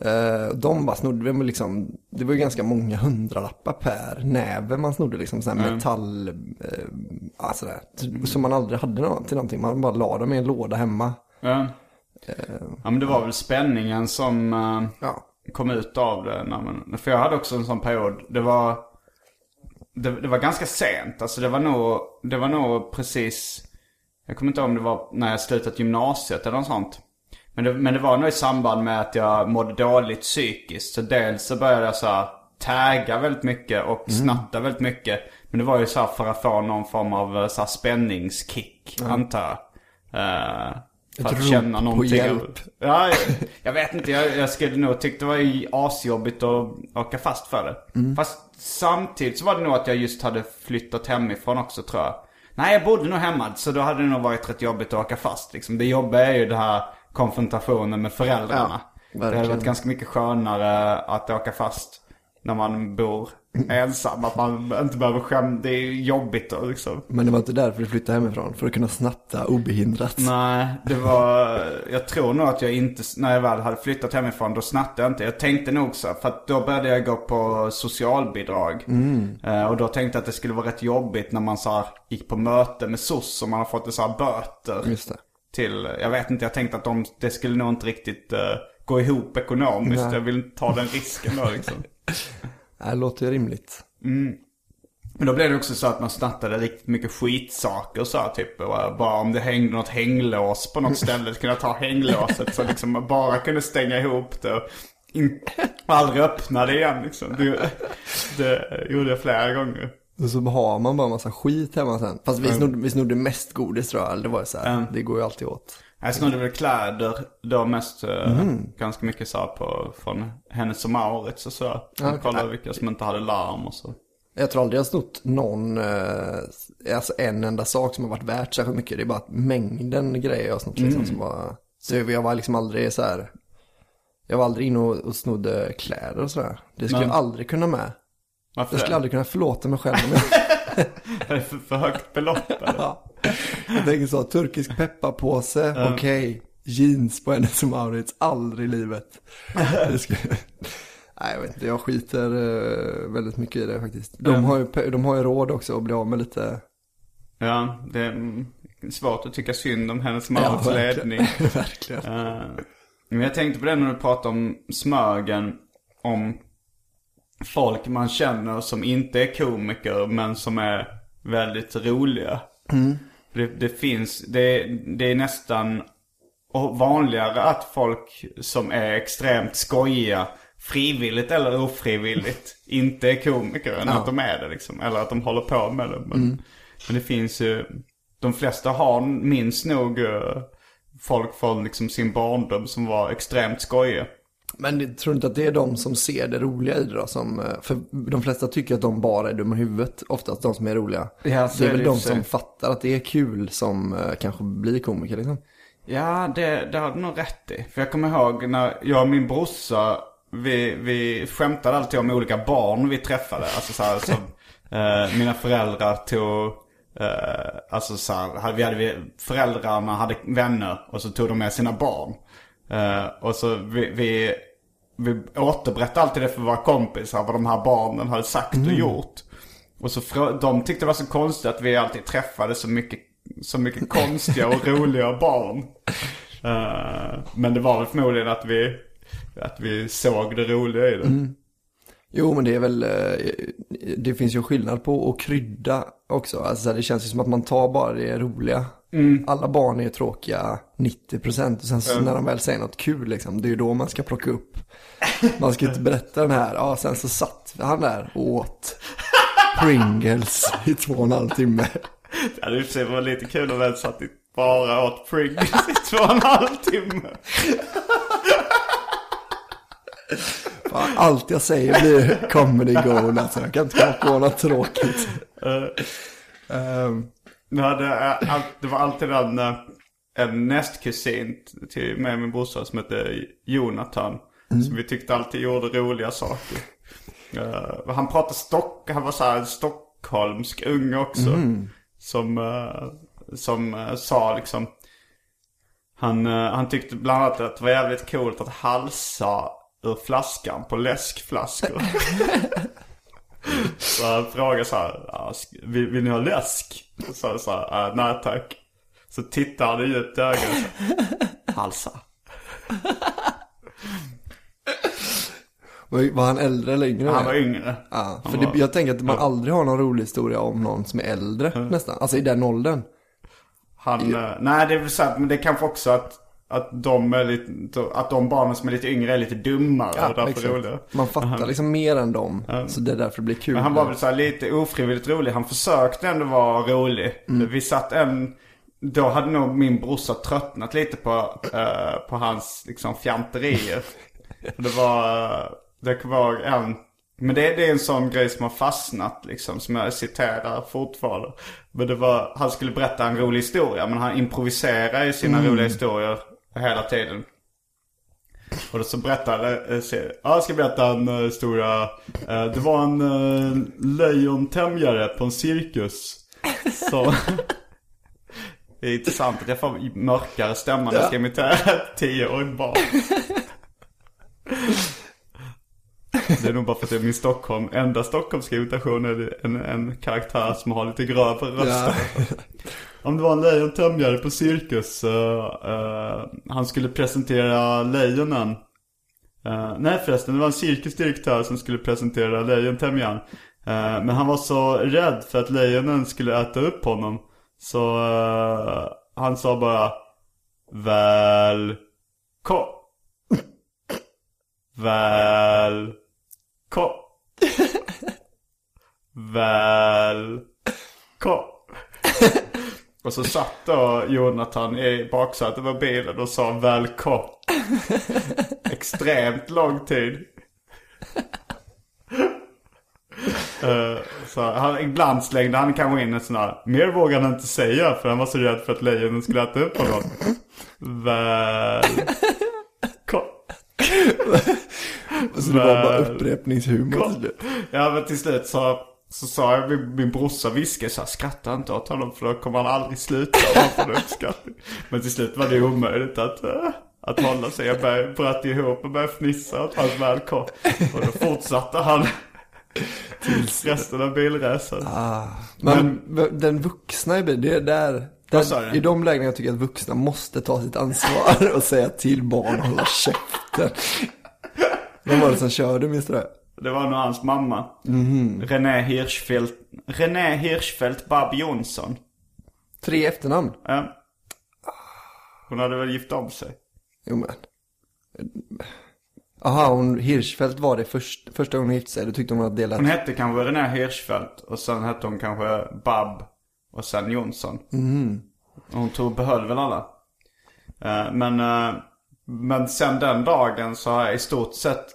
Eh, de bara snodde, liksom, det var ju ganska många hundralappar per näve man snodde liksom, sån här metall, ja, sådär. Som man aldrig hade till någonting, man bara la dem i en låda hemma. Ja. ja men det var väl spänningen som eh, Ja. kom ut av det. När man, för jag hade också en sån period. Det var, det, det var ganska sent. Alltså det var nog, det var nog precis, jag kommer inte ihåg om det var när jag slutat gymnasiet eller något sånt. Men det, men det var nog i samband med att jag mådde dåligt psykiskt. Så dels så började jag så här tagga väldigt mycket och snatta väldigt mycket. Men det var ju så för att få någon form av eh, så spänningskick, antar jag. Eh, för Ett att känna på någonting. hjälp. Ja, jag, jag vet inte. Jag, jag skulle nog tycka det var asjobbigt att åka fast för det. Mm. Fast samtidigt så var det nog att jag just hade flyttat hemifrån också tror jag. Nej, jag bodde nog hemma. Så då hade det nog varit rätt jobbigt att åka fast. Liksom. Det jobbiga är ju det här konfrontationen med föräldrarna. Ja, det hade varit ganska mycket skönare att åka fast när man bor ensam. Att man inte behöver skämma. Det är jobbigt då liksom. Men det var inte därför du flyttade hemifrån, för att kunna snatta obehindrat. Nej, det var... Jag tror nog att jag inte... När jag väl hade flyttat hemifrån, då snattade jag inte. Jag tänkte nog så. För att då började jag gå på socialbidrag. Eh, och då tänkte jag att det skulle vara rätt jobbigt när man så här, gick på möte med SOS och man har fått så här böter. Just det. Till... Jag vet inte, jag tänkte att de, det skulle nog inte riktigt eh, gå ihop ekonomiskt. Nej. Jag vill inte ta den risken då liksom. Det låter ju rimligt. Men då blev det också så att man snattade riktigt mycket skitsaker så här, typ. Bara om det hängde något hänglås på något ställe så kunde jag ta hänglåset så liksom man bara kunde stänga ihop det. Och in, aldrig öppna det igen liksom. Det, det gjorde jag flera gånger. Och så har man bara massa skit hemma sen. Fast vi snodde, vi snodde mest godis tror jag. Det var så här, Mm. det går ju alltid åt. Jag snodde väl kläder då mest eh, ganska mycket så på, från Hennes och Mauritz och så. Okej. kollade vilka som inte hade larm och så. Jag tror aldrig jag har snott någon, eh, alltså en enda sak som har varit värt särskilt mycket. Det är bara att mängden grejer jag har snott liksom som var, så jag var liksom aldrig så här, jag var aldrig inne och, och snodde kläder och sådär. Det skulle Nej. jag aldrig kunna med. Varför Jag skulle det? aldrig kunna förlåta mig själv Är det för, för högt belopp eller? Ja. Jag tänker så, turkisk pepparpåse, okej. Jeans på Hennes och Mauritz, aldrig i livet. Nej, jag vet inte, jag skiter eh, väldigt mycket i det faktiskt. De har ju, de har ju råd också att bli av med lite... Ja, det är mm, svårt att tycka synd om hennes Ja, Mauritz verkligen. ledning. verkligen. Eh, Men jag tänkte på det när du pratade om Smögen. Om folk man känner som inte är komiker men som är väldigt roliga. Det, det finns, det, det är nästan vanligare att folk som är extremt skojiga frivilligt eller ofrivilligt inte är komiker än att de är det liksom. Eller att de håller på med det. Men, men det finns ju, de flesta har, minns nog eh, folk från liksom sin barndom som var extremt skojiga. Men jag tror inte att det är de som ser det roliga i det då? Som, eh, för de flesta tycker att de bara är dumma i huvudet. Oftast de som är roliga. Ja, det är är väl det de som fattar att det är kul som eh, kanske blir komiker liksom. Ja, det, det har du nog rätt i. För jag kommer ihåg när jag och min brorsa, vi, vi skämtade alltid om olika barn vi träffade. Alltså så här, som eh, mina föräldrar tog, eh, alltså så här, vi hade, vi, föräldrarna hade vänner och så tog de med sina barn. Eh, och så vi, vi, vi återberättade alltid det för våra kompisar, vad de här barnen hade sagt och gjort. Och så de tyckte det var så konstigt att vi alltid träffade så mycket, så mycket konstiga och roliga barn. Eh, men det var väl förmodligen att vi, att vi såg det roliga i det. Jo, men det är väl, eh, det finns ju skillnad på att krydda också. Alltså det känns ju som att man tar bara det roliga. Alla barn är ju tråkiga 90% och sen så när de väl säger något kul liksom, det är ju då man ska plocka upp. Man ska inte berätta den här, ja sen så satt han där och åt Pringles i två och en halv timme. Det hade i och för sig varit lite kul om vi satt i bara åt Pringles i två och en halv timme. Fan, allt jag säger blir comedy gold alltså, jag kan inte komma på något tråkigt. Ehm, Det, hade, eh, all, det var alltid en, en nästkusin till mig och min brorsa som hette Jonathan. Som vi tyckte alltid gjorde roliga saker. Eh, han pratade stock, han var så här stockholmsk unge också. Som, eh, som eh, sa liksom. Han, han tyckte bland annat att det var jävligt coolt att halsa ur flaskan på läskflaskor. Så han frågade så här, "Ja, sk- vill, vill ni ha läsk? Så sa jag så här, "Äh, nej tack. Så tittade han i ögonen och sa, halsa. Var, han äldre eller yngre? Han var yngre. Ja, för var- det, jag tänker att man aldrig har någon rolig historia om någon som är äldre nästan. Alltså i den åldern. Han, eh, nej det är väl sant, men det är kanske också att, att de är lite, att de barnen som är lite yngre är lite dummare och därför exakt. roliga. Man fattar liksom mer än dem. Så det är därför det blir kul. Men han var väl så lite ofrivilligt rolig. Han försökte ändå vara rolig. Vi satt en... Då hade nog min brorsa tröttnat lite på, eh, på hans liksom fjanterier. Det var... eh, Det var en... Men det, det är en sån grej som har fastnat liksom. Som jag citerar fortfarande. Men det var... Han skulle berätta en rolig historia. Men han improviserar i sina roliga historier hela tiden. Och då så berättade, eh, ja jag ska berätta en uh, historia. Eh, det var en lejontämjare på en cirkus. Så... det är intressant att jag får mörkare stämma när jag ska imitera ett tioårigt barn. Det är nog bara för att det är min Stockholm, enda Stockholmska imitation är en, en karaktär som har lite grövre röst. Ja. Om det var en lejontämjare på cirkus. eh, eh, han skulle presentera lejonen. Eh, nej förresten, det var en cirkusdirektör som skulle presentera lejontämjaren. Eh, men han var så rädd för att lejonen skulle äta upp honom. Så han sa bara Väl kom. Väl kom. Väl kom. Och så satt då Jonathan i baksätet på bilen och sa välkom. Extremt lång tid. Eh, så han, ibland slängde han kanske in en sån här, mer vågade han inte säga för han var så rädd för att lejonen skulle äta upp honom. Välkom. Så det var bara upprepningshumor till slut. Ja men till slut så, så sa jag, min, min brorsa viskade så här, skratta inte åt honom för då kommer han aldrig sluta får uppskattning. Men till slut var det omöjligt att, äh, att hålla sig. Jag började, bröt ihop och började fnissa åt hans välkomn. Och då fortsatte han tills resten av bilresan. Men, den vuxna i bil, det är där, du? i de lägena jag tycker att vuxna måste ta sitt ansvar och säga till barn att hålla käften. Vem var det som körde, minns du det? Det var nog hans mamma. René Hirschfeldt, René Hirschfeldt Bab Jonsson. Tre efternamn? Ja. Hon hade väl gift om sig. Jo men. Aha, hon, Hirschfeldt var det först, första gången hon gifte sig, då tyckte hon att det lät... Hon hette kanske René Hirschfeldt och sen hette hon kanske Bab och sen Jonsson. Och hon tog, behöll väl alla. Eh, men, eh, men sen den dagen så har jag i stort sett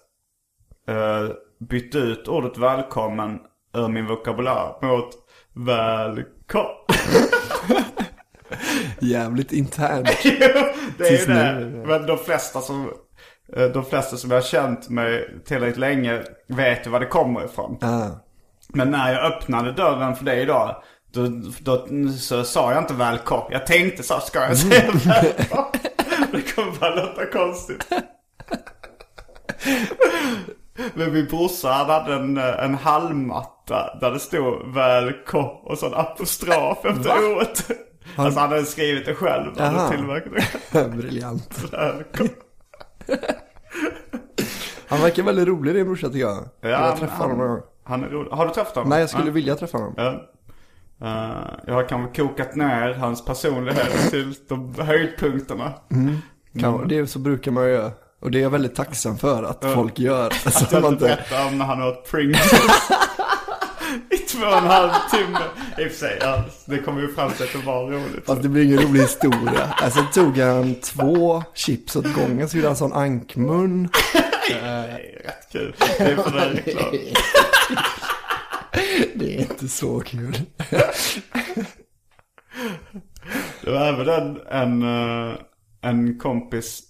uh, bytt ut ordet välkommen ur min vokabulär mot välkommen. Jävligt internt. det är ju det. nu. Men de flesta som, eh, de flesta som jag har känt mig tillräckligt länge vet ju var det kommer ifrån. Ah. Men när jag öppnade dörren för dig idag, då, då så sa jag inte välkommen. Jag tänkte så ska jag säga välkommen? det kommer bara låta konstigt. Men min brorsa han hade en, en halmmatta där det stod välkommen och så en apostrof efter ordet. Alltså han hade skrivit det själv. Han hade tillverkat det. Briljant. Han verkar väldigt rolig din brorsa tycker jag. jag han- träffade honom. Han är rolig. Har du träffat honom? Nej, jag skulle Ja. vilja träffa honom. Ja. Eh, jag har kanske kokat ner hans personlighet till de höjdpunkterna. Kan, det så brukar man ju göra. Och det är jag väldigt tacksam för att folk gör. Alltså, Att jag man inte inte, berättar om när han åt Pringles. I två och en halv timme. I och för sig, ja, det kommer ju fram till att det var roligt. fast det blir ingen rolig historia. Alltså tog han två chips åt gången så gjorde han sån ankmun. Det är rätt kul. Det är för den reklam. Det är inte så kul. Det var även en, en, eh, en kompis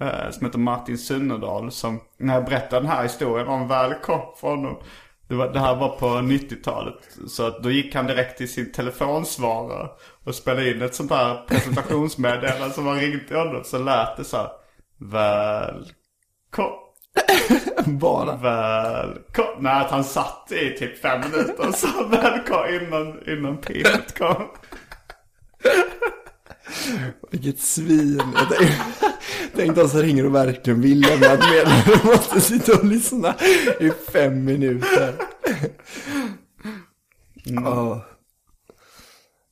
eh, som heter Martin Sunnerdal som, när jag berättade den här historien om välkommen för honom. Det, var, det här var på 90-talet. Så att då gick han direkt till sin telefonsvarare och spelade in ett sånt här presentationsmeddelande som var ringt till honom. Så lät det så här. Välkommen. Bara. Välkommen. Nej, att han satt i typ fem minuter och sa välkommen innan, innan pipet kom. Vilket svin. Jag tänk de som ringer och verkligen vill lämna ett meddelande. De måste sitta och lyssna i fem minuter. Ja.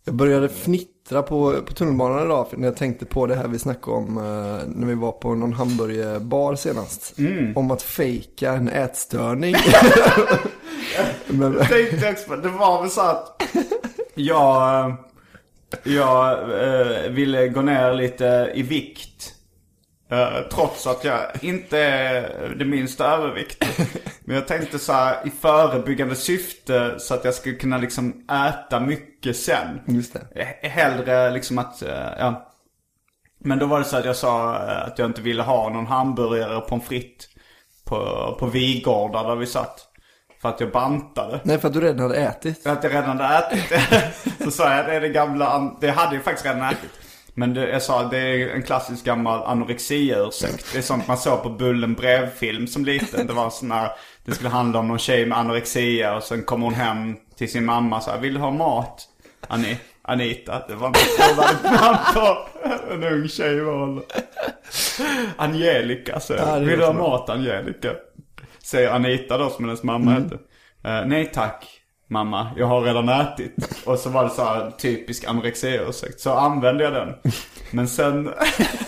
Jag började fnittra på, på tunnelbanan idag när jag tänkte på det här vi snackade om eh, när vi var på någon hamburgerbar senast. Om att fejka en ätstörning. Men, tänkte också på, det var väl så att jag, jag eh, ville gå ner lite i vikt. Eh, trots att jag inte är det minsta överviktig. Men jag tänkte så här i förebyggande syfte så att jag skulle kunna liksom äta mycket sen. Just det. Eh, Hellre liksom att, eh, ja. Men då var det så att jag sa att jag inte ville ha någon hamburgare och pommes frites på, på Vigårda där vi satt. För att jag bantade. nej, för att du redan hade ätit. För att jag redan hade ätit. Så sa jag, det är det gamla, det hade jag faktiskt redan ätit. Men det, jag sa, det är en klassisk gammal anorexia-ursäkt. Det är sånt man såg på Bullen brevfilm som liten. Det var sån här, det skulle handla om någon tjej med anorexia och sen kom hon hem till sin mamma och sa, vill du ha mat? Ani, Anita, det var trovärdigt namn på en ung tjej i ålder. Angelica, så Ja, Vill du ha mat Angelica? Säger Anita då som hennes mamma Mm. hette. Eh, nej tack mamma, jag har redan ätit. Och så var det så här typisk anorexia-ursäkt. Så använde jag den. Men sen,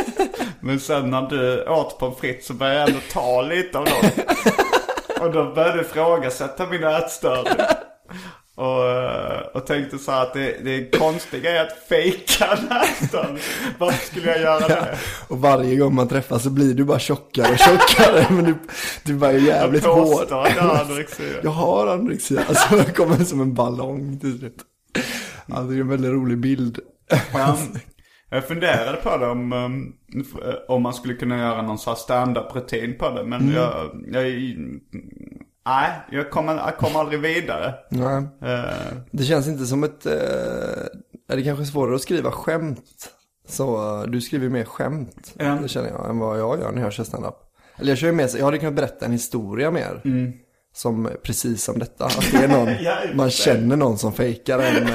men sen när du åt pommes frites så började jag ändå ta lite av dem. Och då började jag ifrågasätta min ätstörning. Och, eh, och tänkte så här att det, det konstiga är att fejka ätstörning. Varför skulle jag göra det? Och varje gång man träffas så blir du bara tjockare och tjockare. men du, du var ju jävligt Jag hård. jag. Jag har anorexia. Alltså det kommer som en ballong till slut. Ja, det är en väldigt rolig bild. Ja, jag funderade på det om, um, om man skulle kunna göra någon sån här stand-up rutin på det. Men jag, jag Nej, jag kommer jag kom aldrig vidare. Nej. Eh, Det känns inte som ett... Eh, är det kanske svårare att skriva skämt? Så eh, du skriver mer skämt, Ja. det känner jag, än vad jag gör när jag kör stand-up. Eller jag kör mer, jag hade kunnat berätta en historia mer. Som precis som detta. Att det är någon, Mm. Man känner någon som fejkar en.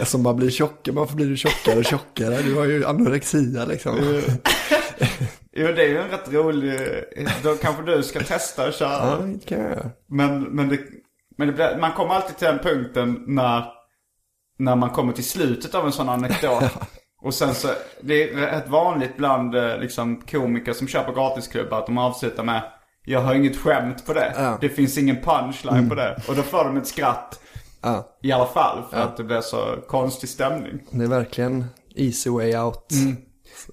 Som bara blir tjockare, varför blir du tjockare och tjockare? Du har ju anorexia liksom. jo, det är ju en rätt rolig... Då kanske du ska testa att köra. Ja, det kan jag göra. Men, men, det, men det blir, man kommer alltid till den punkten när, när man kommer till slutet av en sån anekdot. Och sen så, det är rätt vanligt bland eh, liksom, komiker som kör på gratisklubbar att de avslutar med Jag har inget skämt på det. Ja. Det finns ingen punchline på det. Och då får de ett skratt Ja, i alla fall för att det blir så konstig stämning. det är verkligen easy way out. Mm.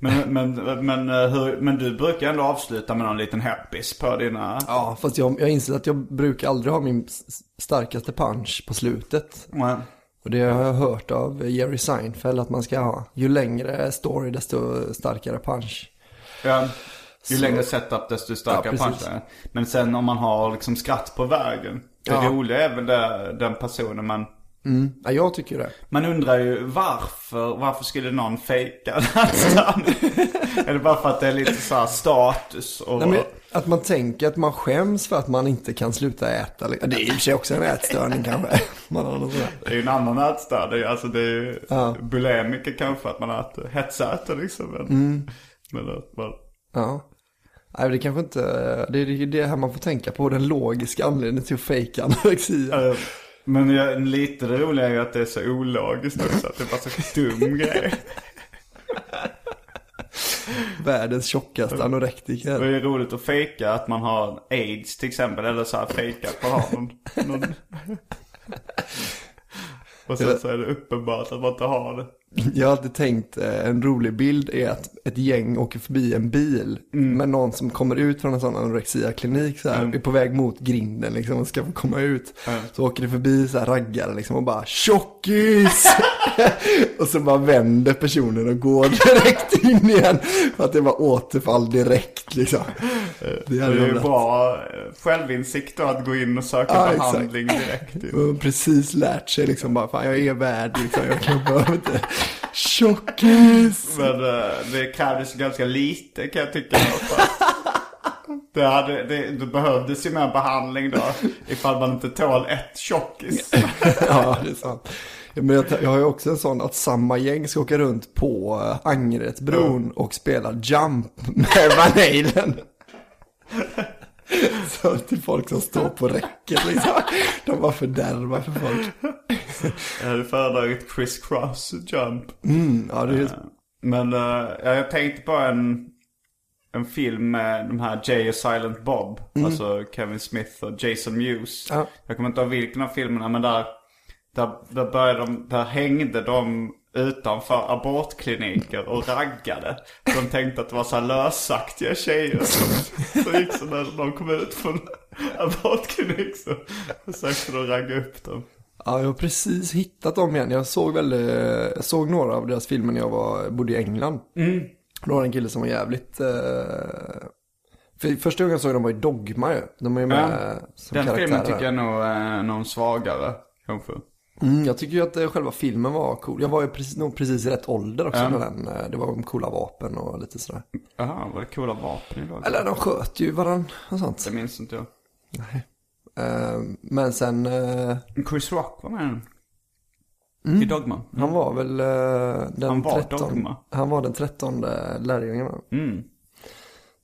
Men, men, men, eh, hur, men du brukar ändå avsluta med någon liten happis på dina... Ja, fast jag, jag inser att jag brukar aldrig ha min starkaste punch på slutet. Ja. Och det har jag hört av Jerry Seinfeld att man ska ha. Ju längre story desto starkare punch. Ja. Ju Så- längre setup desto starkare Ja, punch. Men sen om man har liksom skratt på vägen. Det Ja. roliga är väl den personen man... Ja, jag tycker det. Man undrar ju varför, varför skulle någon fejka nästan? är det bara för att det är lite så här status och... Nej, men att man tänker att man skäms för att man inte kan sluta äta. Det är i och för sig också en ätstörning kanske. Man har något. Det är ju en annan ätstörning. Alltså det är ju Ja. bulimiker kanske att man äter, hetsäter liksom. Men, Mm. men att man... Ja. Nej, det kanske inte, det är det- det här man får tänka på, den logiska anledningen till att fejka anorexia. Men jag, lite det roliga är ju att det är så ologiskt också. Att det är bara så dum grej. Världens tjockaste anorektiker. Det är roligt att fejka att man har aids till exempel. Eller så här fejka att man har någon... någon... Och sen så är det uppenbart att man inte har det. Jag har alltid tänkt, eh, en rolig bild är att ett gäng åker förbi en bil med någon som kommer ut från en sån anorexia-klinik så här, är på väg mot grinden liksom och ska få komma ut. Så åker det förbi så här raggare liksom och bara tjockis! och så bara vänder personen och går direkt in igen. För att det var återfall direkt liksom. Det Det är ju bra eh, självinsikt då att gå in och söka Ja, exakt. behandling direkt. ju. Och precis lärt sig liksom bara, fan jag är värd liksom, jag kan behöver inte. Tjockis! Men eh, det krävdes ganska lite kan jag tycka. Det, hade, det, det behövdes ju mer behandling då. Ifall man inte tål ett tjockis. Ja, det är sant. Men jag, jag har ju också en sån att samma gäng ska åka runt på uh, Angeredsbron och spela Jump med Van Halen. Så till folk som står på räcket liksom. De bara fördärvar för folk. Jag hade föredragit Chris Cross Jump. Mm, ja, det är, Men eh, ja, jag tänkte på en, en film med de här Jay och Silent Bob. Alltså Kevin Smith och Jason Mewes. Ja. Jag kommer inte ihåg vilken av filmerna men där, där, där, började de, där hängde de utanför abortkliniker och raggade. De tänkte att det var så här lösaktiga tjejer som så gick så när de kom ut från abortklinik så försökte de ragga upp dem. ja, jag har precis hittat dem igen. Jag såg väl, eh, jag såg några av deras filmer när jag var, bodde i England. Mm. Då var det en kille som var jävligt... Eh, för första gången jag såg dem var i Dogma ju. De är ju med som Den karaktärer. filmen tycker jag nog är någon svagare kanske. Mm, jag tycker ju att eh, själva filmen var cool. Jag var ju precis, nog precis i rätt ålder också Ja. när den, eh, det var om coola vapen och lite sådär. Jaha, var det coola vapen idag? Eller de sköt ju varandra och sånt. Det minns inte jag. Eh, men sen, eh, Chris Rock var med den. I Dogma. han var väl eh, den Han var 13. Dogma. Han var den trettonde lärjungen? Mm.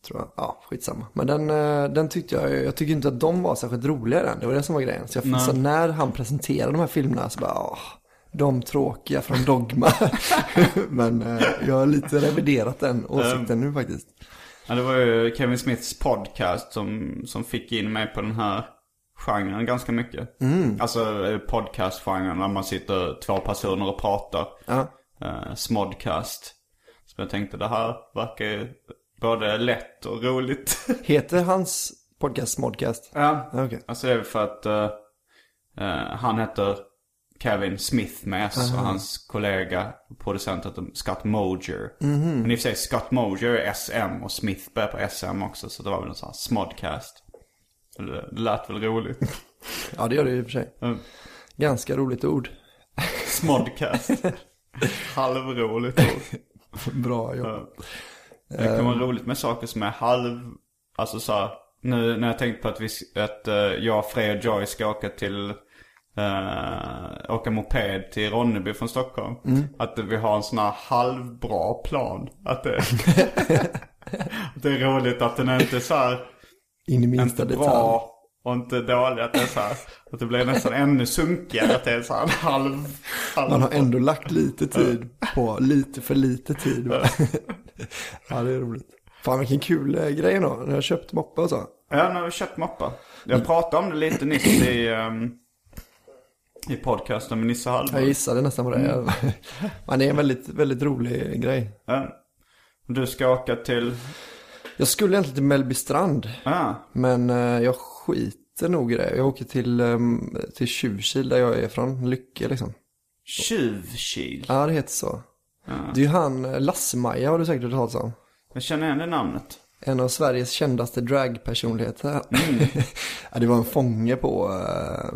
Tror jag. Ja, skitsamma. Men den, eh, den tyckte jag, jag tycker inte att de var särskilt roliga den. Det var det som var grejen. Så, jag, så när han presenterade de här filmerna så bara, åh, de tråkiga från Dogma. men eh, jag har lite reviderat den åsikten nu faktiskt. Ja, det var ju Kevin Smiths podcast som, som fick in mig på den här genren ganska mycket. Mm. Alltså eh, podcastgenren när man sitter två personer och pratar. Ja. Eh, smodcast. Så jag tänkte det här verkar ju både lätt och roligt. Heter hans podcast Smodcast? ja. Okej. Alltså det är för att eh, eh, han heter Kevin Smith med S och hans kollega producent heter Scott Moger. Men i och för sig Scott Moger är SM och Smith börjar på SM också så det var väl en sån här smodcast. Det lät väl roligt. Ja, det gör det i och för sig. Mm. Ganska roligt ord. Smodcast. Halvroligt ord. Bra jobb. Det kan vara roligt med saker som är halv... Alltså så här, nu när jag tänkte på att, vi, att eh, jag, Frej och Joy ska åka till... Uh, åka moped till Ronneby från Stockholm. Att vi har en sån här halvbra plan. Att det, att det är roligt att den är inte så här, In i minsta detalj. Och inte dålig. Att det är så här, att det blir nästan ännu sunkigare. Att det är så här en halv... halv Man har ändå lagt lite tid på lite för lite tid. va? ja, det är roligt. Fan vilken kul eh, grej då. När jag har köpt moppe och så. Ja, har vi köpt moppar. Jag pratade om det lite nyss i, um, i podcasten med Nisse Jag Hallberg. gissade nästan på det. Men det är en väldigt, väldigt rolig grej. Ja. Du ska åka till... Jag skulle egentligen till Mellbystrand. Ah, Men eh, jag skiter nog i det. Jag åker till, um, till Tjuvkil där jag är från. Lycke liksom. Tjuvkil. Ja, det heter så. Det är ju han, eh, Lasse-Maja har du säkert hört talas om. Jag känner igen det namnet. En av Sveriges kändaste dragpersonligheter. ja, det var en fånge på, eh,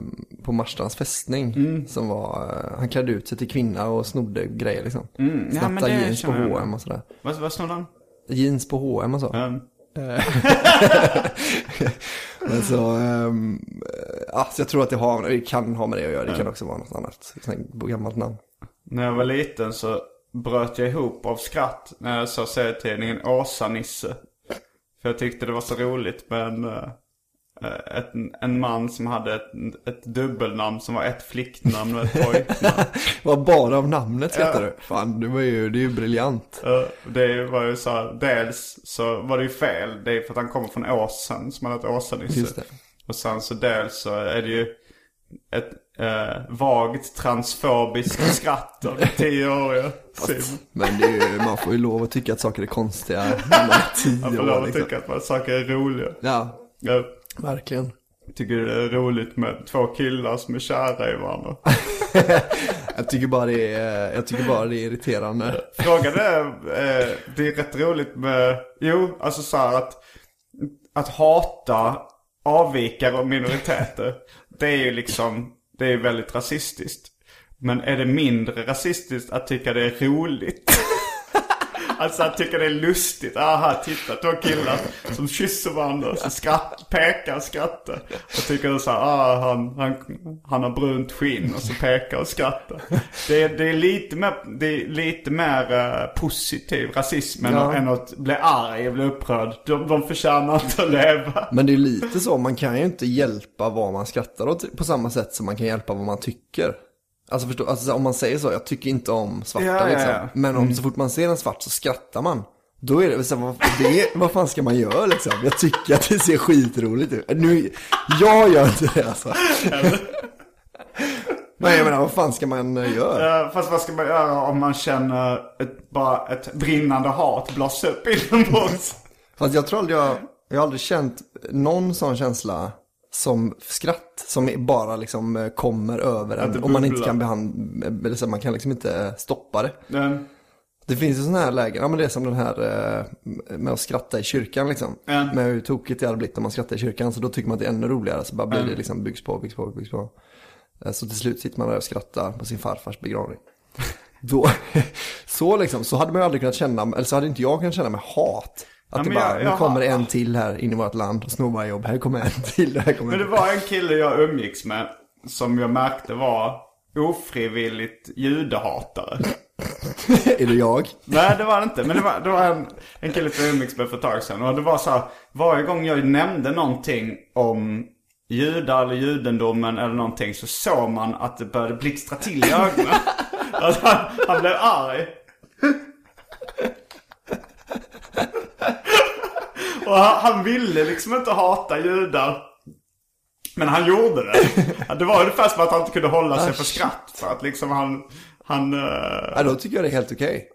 på Marstrands fästning. Som var, eh, han klädde ut sig till kvinna och snodde grejer liksom. Ja, men Snattade jeans på H&M och sådär. Vad, vad snor han? Jeans på H&M och så. Um, Men så, um, alltså jag tror att det, har, det kan ha med det att göra. Det kan också vara något annat. Gammalt namn. när jag var liten så bröt jag ihop av skratt när jag såg serietidningen Åsa-Nisse. För jag tyckte det var så roligt med en, eh, ett, en man som hade ett, ett dubbelnamn som var ett flicknamn och ett pojknamn. Var bara av namnet skrattar du? Fan, det, var ju, det är ju briljant. Eh, Det var ju så här, dels så var det ju fel. Det är för att han kommer från Åsen som han heter Åsa-Nisse. Och sen så dels så är det ju ett eh, vagt transfobiskt skratt av tioåriga Sim. Men det är ju, man får ju lov att tycka att saker är konstiga när man är Man tio får lov år att liksom. tycka att man, saker är roliga. Ja, Jag verkligen. tycker det är roligt med två killar som är kära i varandra. Jag tycker bara det är, jag tycker bara det är irriterande. Frågan är, eh, det är rätt roligt med, jo, alltså så här att, att hata avvikare och minoriteter. Det är ju liksom, det är väldigt rasistiskt. Men är det mindre rasistiskt att tycka det är roligt? Alltså att tycka det är lustigt. Aha, titta två killar som kysser varandra. Så skratt, pekar och skrattar. Och tycker det så här, ah, han, han, han har brunt skinn. Och så pekar och skrattar. Det det är lite mer, det är lite mer eh, positiv rasism Ja. än att bli arg och bli upprörd. De, de förtjänar inte att leva. Men det är lite så, man kan ju inte hjälpa vad man skrattar åt på samma sätt som man kan hjälpa vad man tycker. Alltså förstå, alltså om man säger så, jag tycker inte om svarta Ja, ja, liksom. ja. Men om så fort man ser en svart så skrattar man. Då är det så, vad, det, vad fan ska man göra liksom? Jag tycker att det ser skitroligt ut. Nu, jag gör inte det alltså. Men jag menar, vad fan ska man eh, göra? Fast vad ska man göra om man känner ett, bara ett brinnande hat blossa upp inombords? Fast jag tror aldrig jag, jag har aldrig känt någon sån känsla som skratt som bara liksom eh, kommer över en. Om man inte kan behandla, så man kan liksom inte stoppa det. Den, Det finns ju sådana här lägen, ja men det är som den här eh, med att skratta i kyrkan liksom. Ja. Med hur tokigt det hade blivit om man skrattar i kyrkan, så då tycker man att det är ännu roligare. Så bara blir det liksom byggs på, byggs på, byggs på. Eh, Så till slut sitter man där och skrattar på sin farfars begravning. Då, så liksom, så hade man ju aldrig kunnat känna, eller så hade inte jag kunnat känna med hat. Att Ja, det bara, jag- jag nu kommer har- en till här in i vårt land och snor våra jobb. Här kommer en till, här kommer Men det en var en kille jag umgicks med som jag märkte var ofrivilligt judehatare. Är det jag? Nej det var det inte. Men det var, det var en, en kille jag umgicks med för ett tag sedan. Och det var så här, varje gång jag nämnde någonting om judar eller judendomen eller någonting så såg man att det började blixtra till i ögonen. Alltså, han, han blev arg. Och han, ville liksom inte hata judar. Men han gjorde det. Det var ungefär som att han inte kunde hålla sig för skratt. För att liksom han... han eh, Ja, då tycker jag det är helt okej.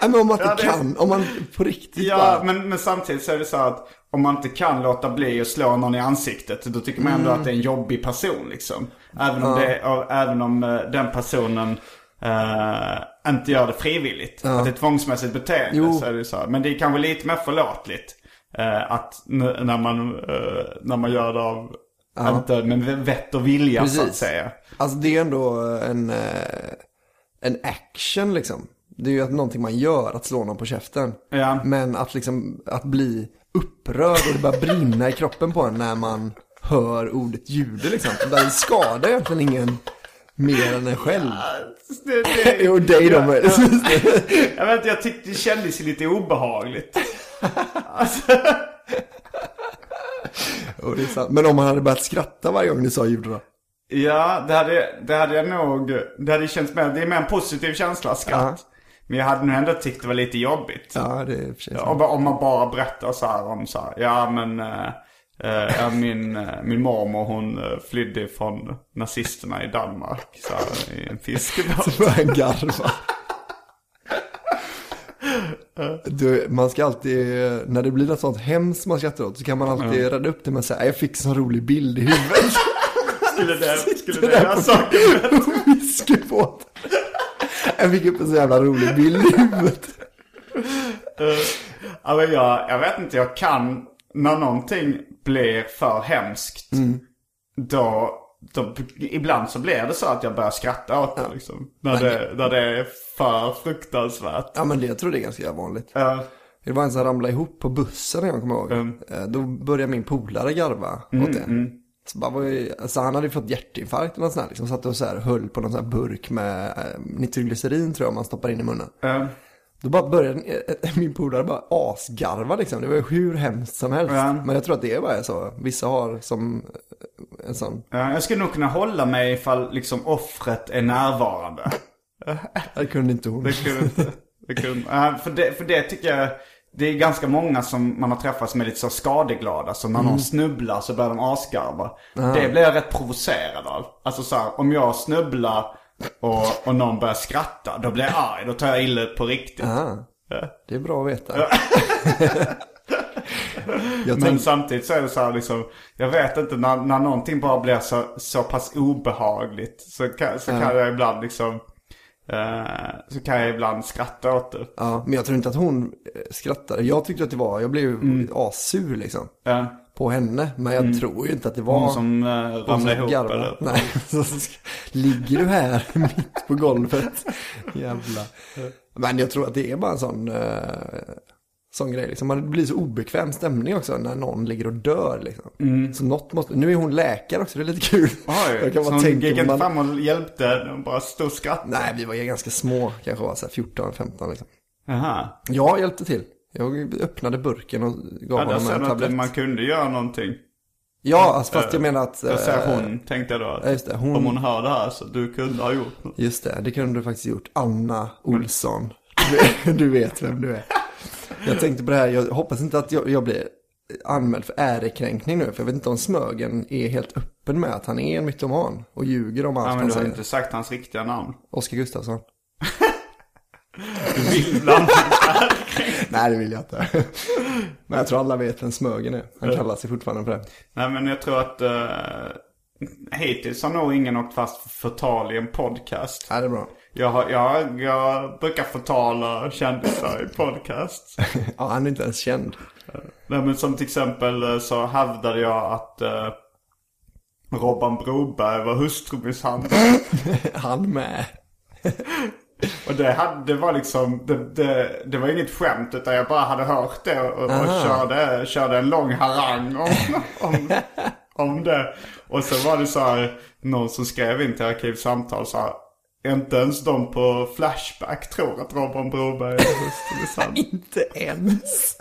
Nej, men om man inte Ja, det- kan, om man på riktigt Ja, bara... men, men samtidigt så är det så att om man inte kan låta bli att slå någon i ansiktet, då tycker man ändå att det är en jobbig person liksom. Även om, det, och, även om eh, den personen eh, inte gör det frivilligt. Att det är ett tvångsmässigt beteende. Jo. Så är det så. Men det är kanske lite mer förlåtligt. Eh, att när man, eh, när man gör det av, inte med vett och vilja så att Precis. säga. Alltså det är ändå en, eh, en action liksom. Det är ju att någonting man gör, att slå någon på käften. Ja. Men att liksom, att bli upprörd och det börjar brinna i kroppen på en när man hör ordet jude liksom. Det skadar egentligen ingen mer än en själv. Det, det, Jo, dig då jag vet inte, jag tyckte det kändes lite obehagligt. Alltså, det är sant. Men om man hade börjat skratta varje gång du sa jude då? ja, det hade, det hade jag nog, det hade känts mer, det är mer en positiv känsla, skratt. Men jag hade nog ändå tyckt det var lite jobbigt. Ja, det är sant. Om, om man bara berättar så här om så här, ja men eh, ja, min, eh, min mormor hon flydde från nazisterna i Danmark så här, i en fiskebåt. Så börjar en garva. Du, man ska alltid, när det blir något sånt hemskt man skrattar åt så kan man alltid rädda upp det med att säga jag fick en sån rolig bild i huvudet. Skulle det, skulle det på- saken fiskebåt. Jag fick upp en så jävla rolig bild i huvudet. Ja, men jag, jag vet inte, jag kan, när någonting blir för hemskt, då, då, ibland så blir det så att jag börjar skratta åt det liksom. När det, när det är för fruktansvärt. Ja men det, jag tror det är ganska vanligt. Ja. Det var en som ramlade ihop på bussen en gång, kommer jag ihåg. Mm. Eh, Då började min polare garva åt det. Så, bara var ju, alltså han hade ju fått hjärtinfarkt eller något sånt här, liksom. Satt och så här, höll på någon sån här burk med eh, nitroglycerin tror jag man stoppar in i munnen. Ja. Då bara började eh, min polare bara asgarva liksom. Det var hur hemskt som helst. Ja. Men jag tror att det är bara så. Vissa har som eh, en sån. Ja, jag skulle nog kunna hålla mig ifall liksom offret är närvarande. Det kunde inte hon. Det kunde inte. Det kunde, ja, för, det, för det tycker jag, det är ganska många som man har träffat som är lite så skadeglada. Så när någon snubblar så börjar de asgarva. Det blir jag rätt provocerad av. Alltså så här, om jag snubblar och, och någon börjar skratta, då blir jag arg. Då tar jag illa upp på riktigt. Ah, Ja. det är bra att veta. Men samtidigt så är det så här liksom, jag vet inte när, när någonting bara blir så, så pass obehagligt. Så kan, så kan jag ibland liksom, eh, så kan jag ibland skratta åt det. ja, men jag tror inte att hon eh, skrattade. Jag tyckte att det var, jag blev Mm. assur liksom. Ja. På henne. Men jag tror ju inte att det var Hon som hon ramlade ihop garvade. eller? Nej, så ligger du här mitt på golvet. Jävla. Men jag tror att det är bara en sån, eh, sån grej. Liksom. Man blir så obekväm stämning också när någon ligger och dör. Liksom. Så något måste, nu är hon läkare också, det är lite kul. Oj, jag kan så hon gick inte man... fram och hjälpte, de bara stod och skrattade? Nej, vi var ganska små, kanske var så här 14, 15 liksom. Jag hjälpte till. Jag öppnade burken och gav Ja, honom en du att tablett. man kunde göra någonting. Ja, alltså, fast jag menar att... Då säger eh, hon, tänkte jag då. just det, hon- Om hon hör det här så du kunde ha gjort något. Just det, det kunde du faktiskt gjort. Anna Olsson. Du, du vet vem du är. Jag tänkte på det här, jag hoppas inte att jag, jag blir anmäld för ärekränkning nu. För jag vet inte om Smögen är helt öppen med att han är en mytoman. Och ljuger om allt Ja, men han du har säger. inte sagt hans riktiga namn. Oskar Gustafsson. Du vill blanda. Nej, det vill jag inte. Men jag tror alla vet vem Smögen är. Han kallar sig fortfarande för det. Nej men jag tror att uh, hittills har nog ingen åkt fast för förtal i en podcast. Nej, det är bra. Jag, har, jag, jag brukar förtala kändisar i podcast. Ja, han är inte ens känd. Nej men som till exempel eh, så hävdade jag att uh, Robban Broberg var hustrumisshandel. Han med. Och det, hade, det var liksom, det, det, det var inget skämt utan jag bara hade hört det och, och körde, körde en lång harang om, om, om det. Och så var det så här, någon som skrev in till Arkivsamtal så här, inte ens de på Flashback tror att Robban Broberg är hustrumisshandel. Inte ens.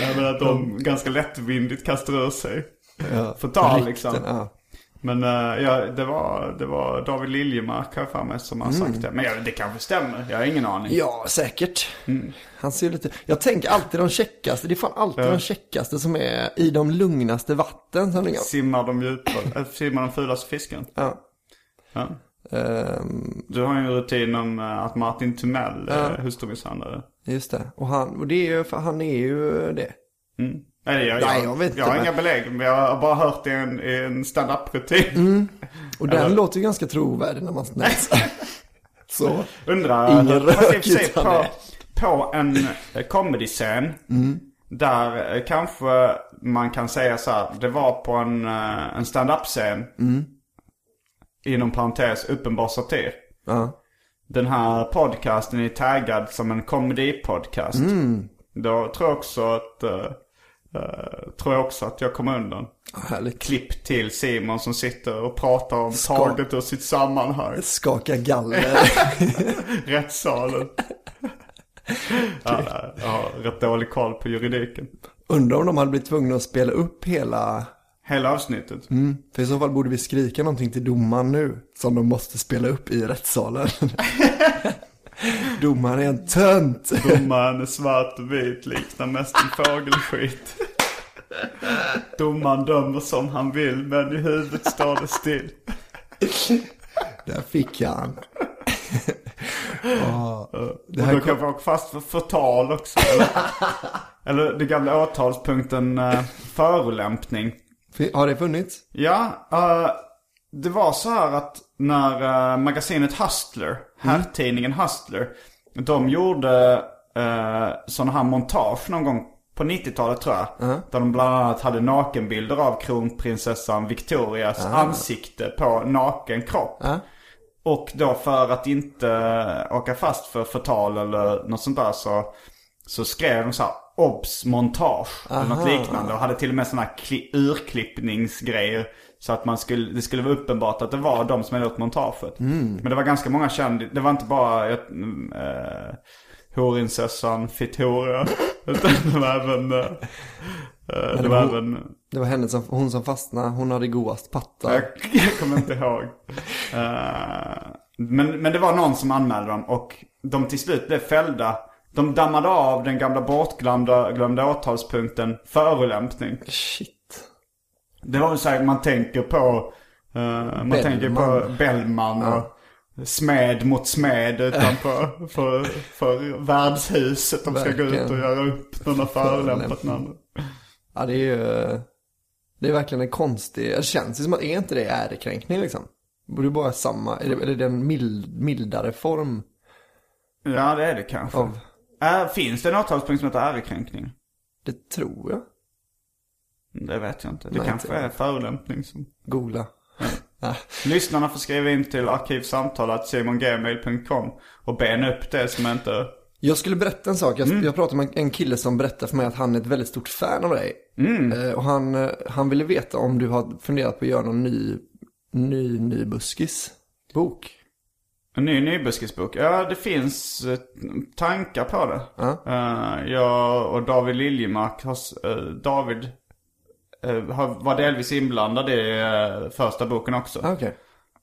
Nej men att de ganska lättvindigt kastar ur sig. Ja, Förtal liksom. Ja. Men eh, ja, det, var, det var David Liljemark jag för mig som har sagt det. Men ja, det kanske stämmer, jag har ingen aning. Ja, säkert. Han ser lite... Jag tänker alltid de checkaste. Det är fan alltid de checkaste som är i de lugnaste vatten. Som Simmar de djupa, äh, simmar den fulaste fisken? ja. Ja. Ehm, Du har ju en rutin om eh, att Martin Timell är hustrumisshandlare. just det. Och, han, och det är ju, för han är ju det. Nej, jag, Nej, jag, jag vet jag har inte, inga belägg, men jag har bara hört det i en, en stand-up-rutin. Och den låter ju ganska trovärdig när man snäser. Så. Undrar, Ingen rök, utan på, på en eh, comedy-scen. Där eh, kanske man kan säga så här. Det var på en, eh, en stand-up-scen. Inom parentes uppenbar satir. Ja. Den här podcasten är taggad som en komedipodcast. Då tror jag också att, eh, tror jag också att jag kommer undan. Härligt. Klipp till Simon som sitter och pratar om Ska- taget ur sitt sammanhang. Skaka galler. Rättssalen. ja, jag har rätt dålig koll på juridiken. Undrar om de hade blivit tvungna att spela upp hela... Hela avsnittet. Mm, för i så fall borde vi skrika någonting till domaren nu. Som de måste spela upp i rättssalen. Domaren är en tönt. Domaren är svart och vit, liknar mest en fågelskit. Domaren dömer som han vill, men i huvudet står det still. Där fick jag han. Ja, det Och här då kom... kan vi åka fast för förtal också. Eller, eller det gamla åtalspunkten uh, förolämpning. Har det funnits? Ja, eh, det var så här att när eh, magasinet Hustler, herrtidningen Hustler, de gjorde uh, sådana här montage någon gång på 90-talet tror jag. Där de bland annat hade nakenbilder av kronprinsessan Victorias ansikte på naken kropp. Och då för att inte åka fast för förtal eller något sånt där så, så skrev de så här obs montage eller något liknande. Och hade till och med sådana här kli- urklippningsgrejer. Så att man skulle, det skulle vara uppenbart att det var de som hade gjort montaget. Men det var ganska många kändisar. Det var inte bara ett, mm, eh, horinsessan Fittoria. Utan det var även... Eh, eh, det var hon- även... Det var henne som, hon som fastnade. Hon hade godast pattar. Jag, jag kommer inte ihåg. Eh, men, men det var någon som anmälde dem och de till slut blev fällda. De dammade av den gamla bortglömda glömda åtalspunkten förolämpning. Shit. Det var väl så här man tänker på. eh, man Bellman. tänker på Bellman och smed mot smed utanför för, för värdshuset. De ska gå ut och Verkligen. göra upp någon förolämpat någon. Ja, det är ju... Det är verkligen en konstig... Det känns ju som att, är inte det ärekränkning liksom? Borde ju bara samma, eller, eller den mild, mildare form Ja det är det kanske. av... Äh, finns det en åtalspunkt som heter ärekränkning? Det tror jag. Det vet jag inte. Det Nej, kanske inte. är förolämpning som... Googla. Ja. Lyssnarna får skriva in till arkivsamtal.simongmail.com och bena upp det som inte... Jag skulle berätta en sak. Jag, jag pratade med en kille som berättade för mig att han är ett väldigt stort fan av dig. Eh, och han, eh, han ville veta om du har funderat på att göra någon ny, ny, ny buskis-bok. En ny nybuskisbok. Ja, det finns eh, tankar på det. Ja. Eh, jag och David Liljemark har... David var delvis inblandad i eh, första boken också. Okej.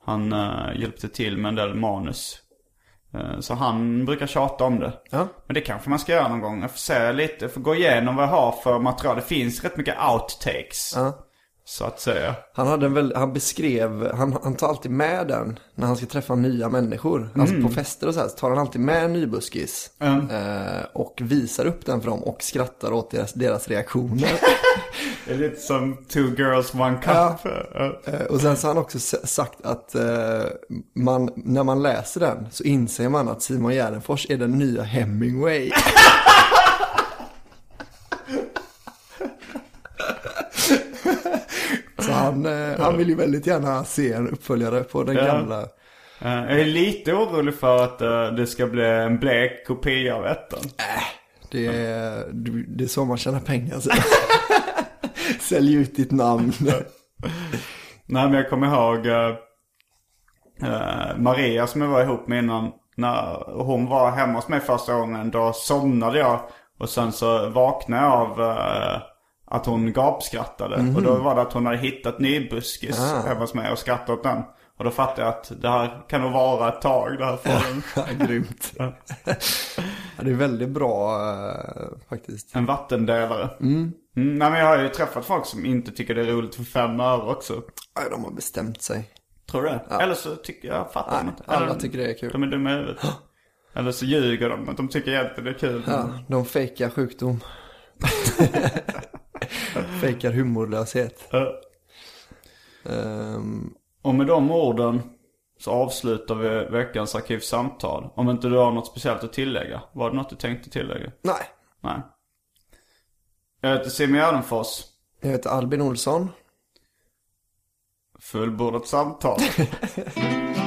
Han eh, hjälpte till med en del manus. Eh, så han brukar tjata om det. Ja. Men det kanske man ska göra någon gång. Jag får se lite, jag får gå igenom vad jag har för material. Det finns rätt mycket outtakes. Ja. Så att säga. Han, hade en väl, han beskrev, han, han tar alltid med den när han ska träffa nya människor. Alltså på fester och så här, så tar han alltid med en nybuskis. Mm. Eh, och visar upp den för dem och skrattar åt deras, deras reaktioner. Det är lite som two girls one cup. Ja. Eh, och sen så har han också sagt att eh, man, när man läser den så inser man att Simon Gärdenfors är den nya Hemingway. så han, eh, han vill ju väldigt gärna se en uppföljare på den gamla. Eh, Jag är lite orolig för att eh, det ska bli en blek kopia av ettan. Det är, det är så man tjänar pengar. Så. Sälj ut ditt namn. Nej men jag kommer ihåg eh, eh, Maria som jag var ihop med innan. När hon var hemma hos mig första gången då somnade jag. Och sen så vaknade jag av eh, att hon gapskrattade. Och då var det att hon hade hittat nybuskis Ah. hemma hos mig och skrattat åt den. Och då fattade jag att det här kan nog vara ett tag det här för en, Ja, Grymt. Ja, det är väldigt bra eh, faktiskt. en vattendelare. Mm. nej men jag har ju träffat folk som inte tycker det är roligt för fem öre också. Ja, De har bestämt sig. Tror du det? Eller så tycker jag, fattar de Nej, inte. alla Eller, tycker det är kul. De är dumma i huvudet. Eller så ljuger de att de tycker egentligen det är kul. Ja, de fejkar sjukdom. fejkar humorlöshet. Ehm, Och med de orden så avslutar vi veckans arkivsamtal. Om inte du har något speciellt att tillägga. Var det något du tänkte tillägga? nej. Nej. Jag heter Simon Gärdenfors. Jag heter Albin Olsson. Fullbordat samtal.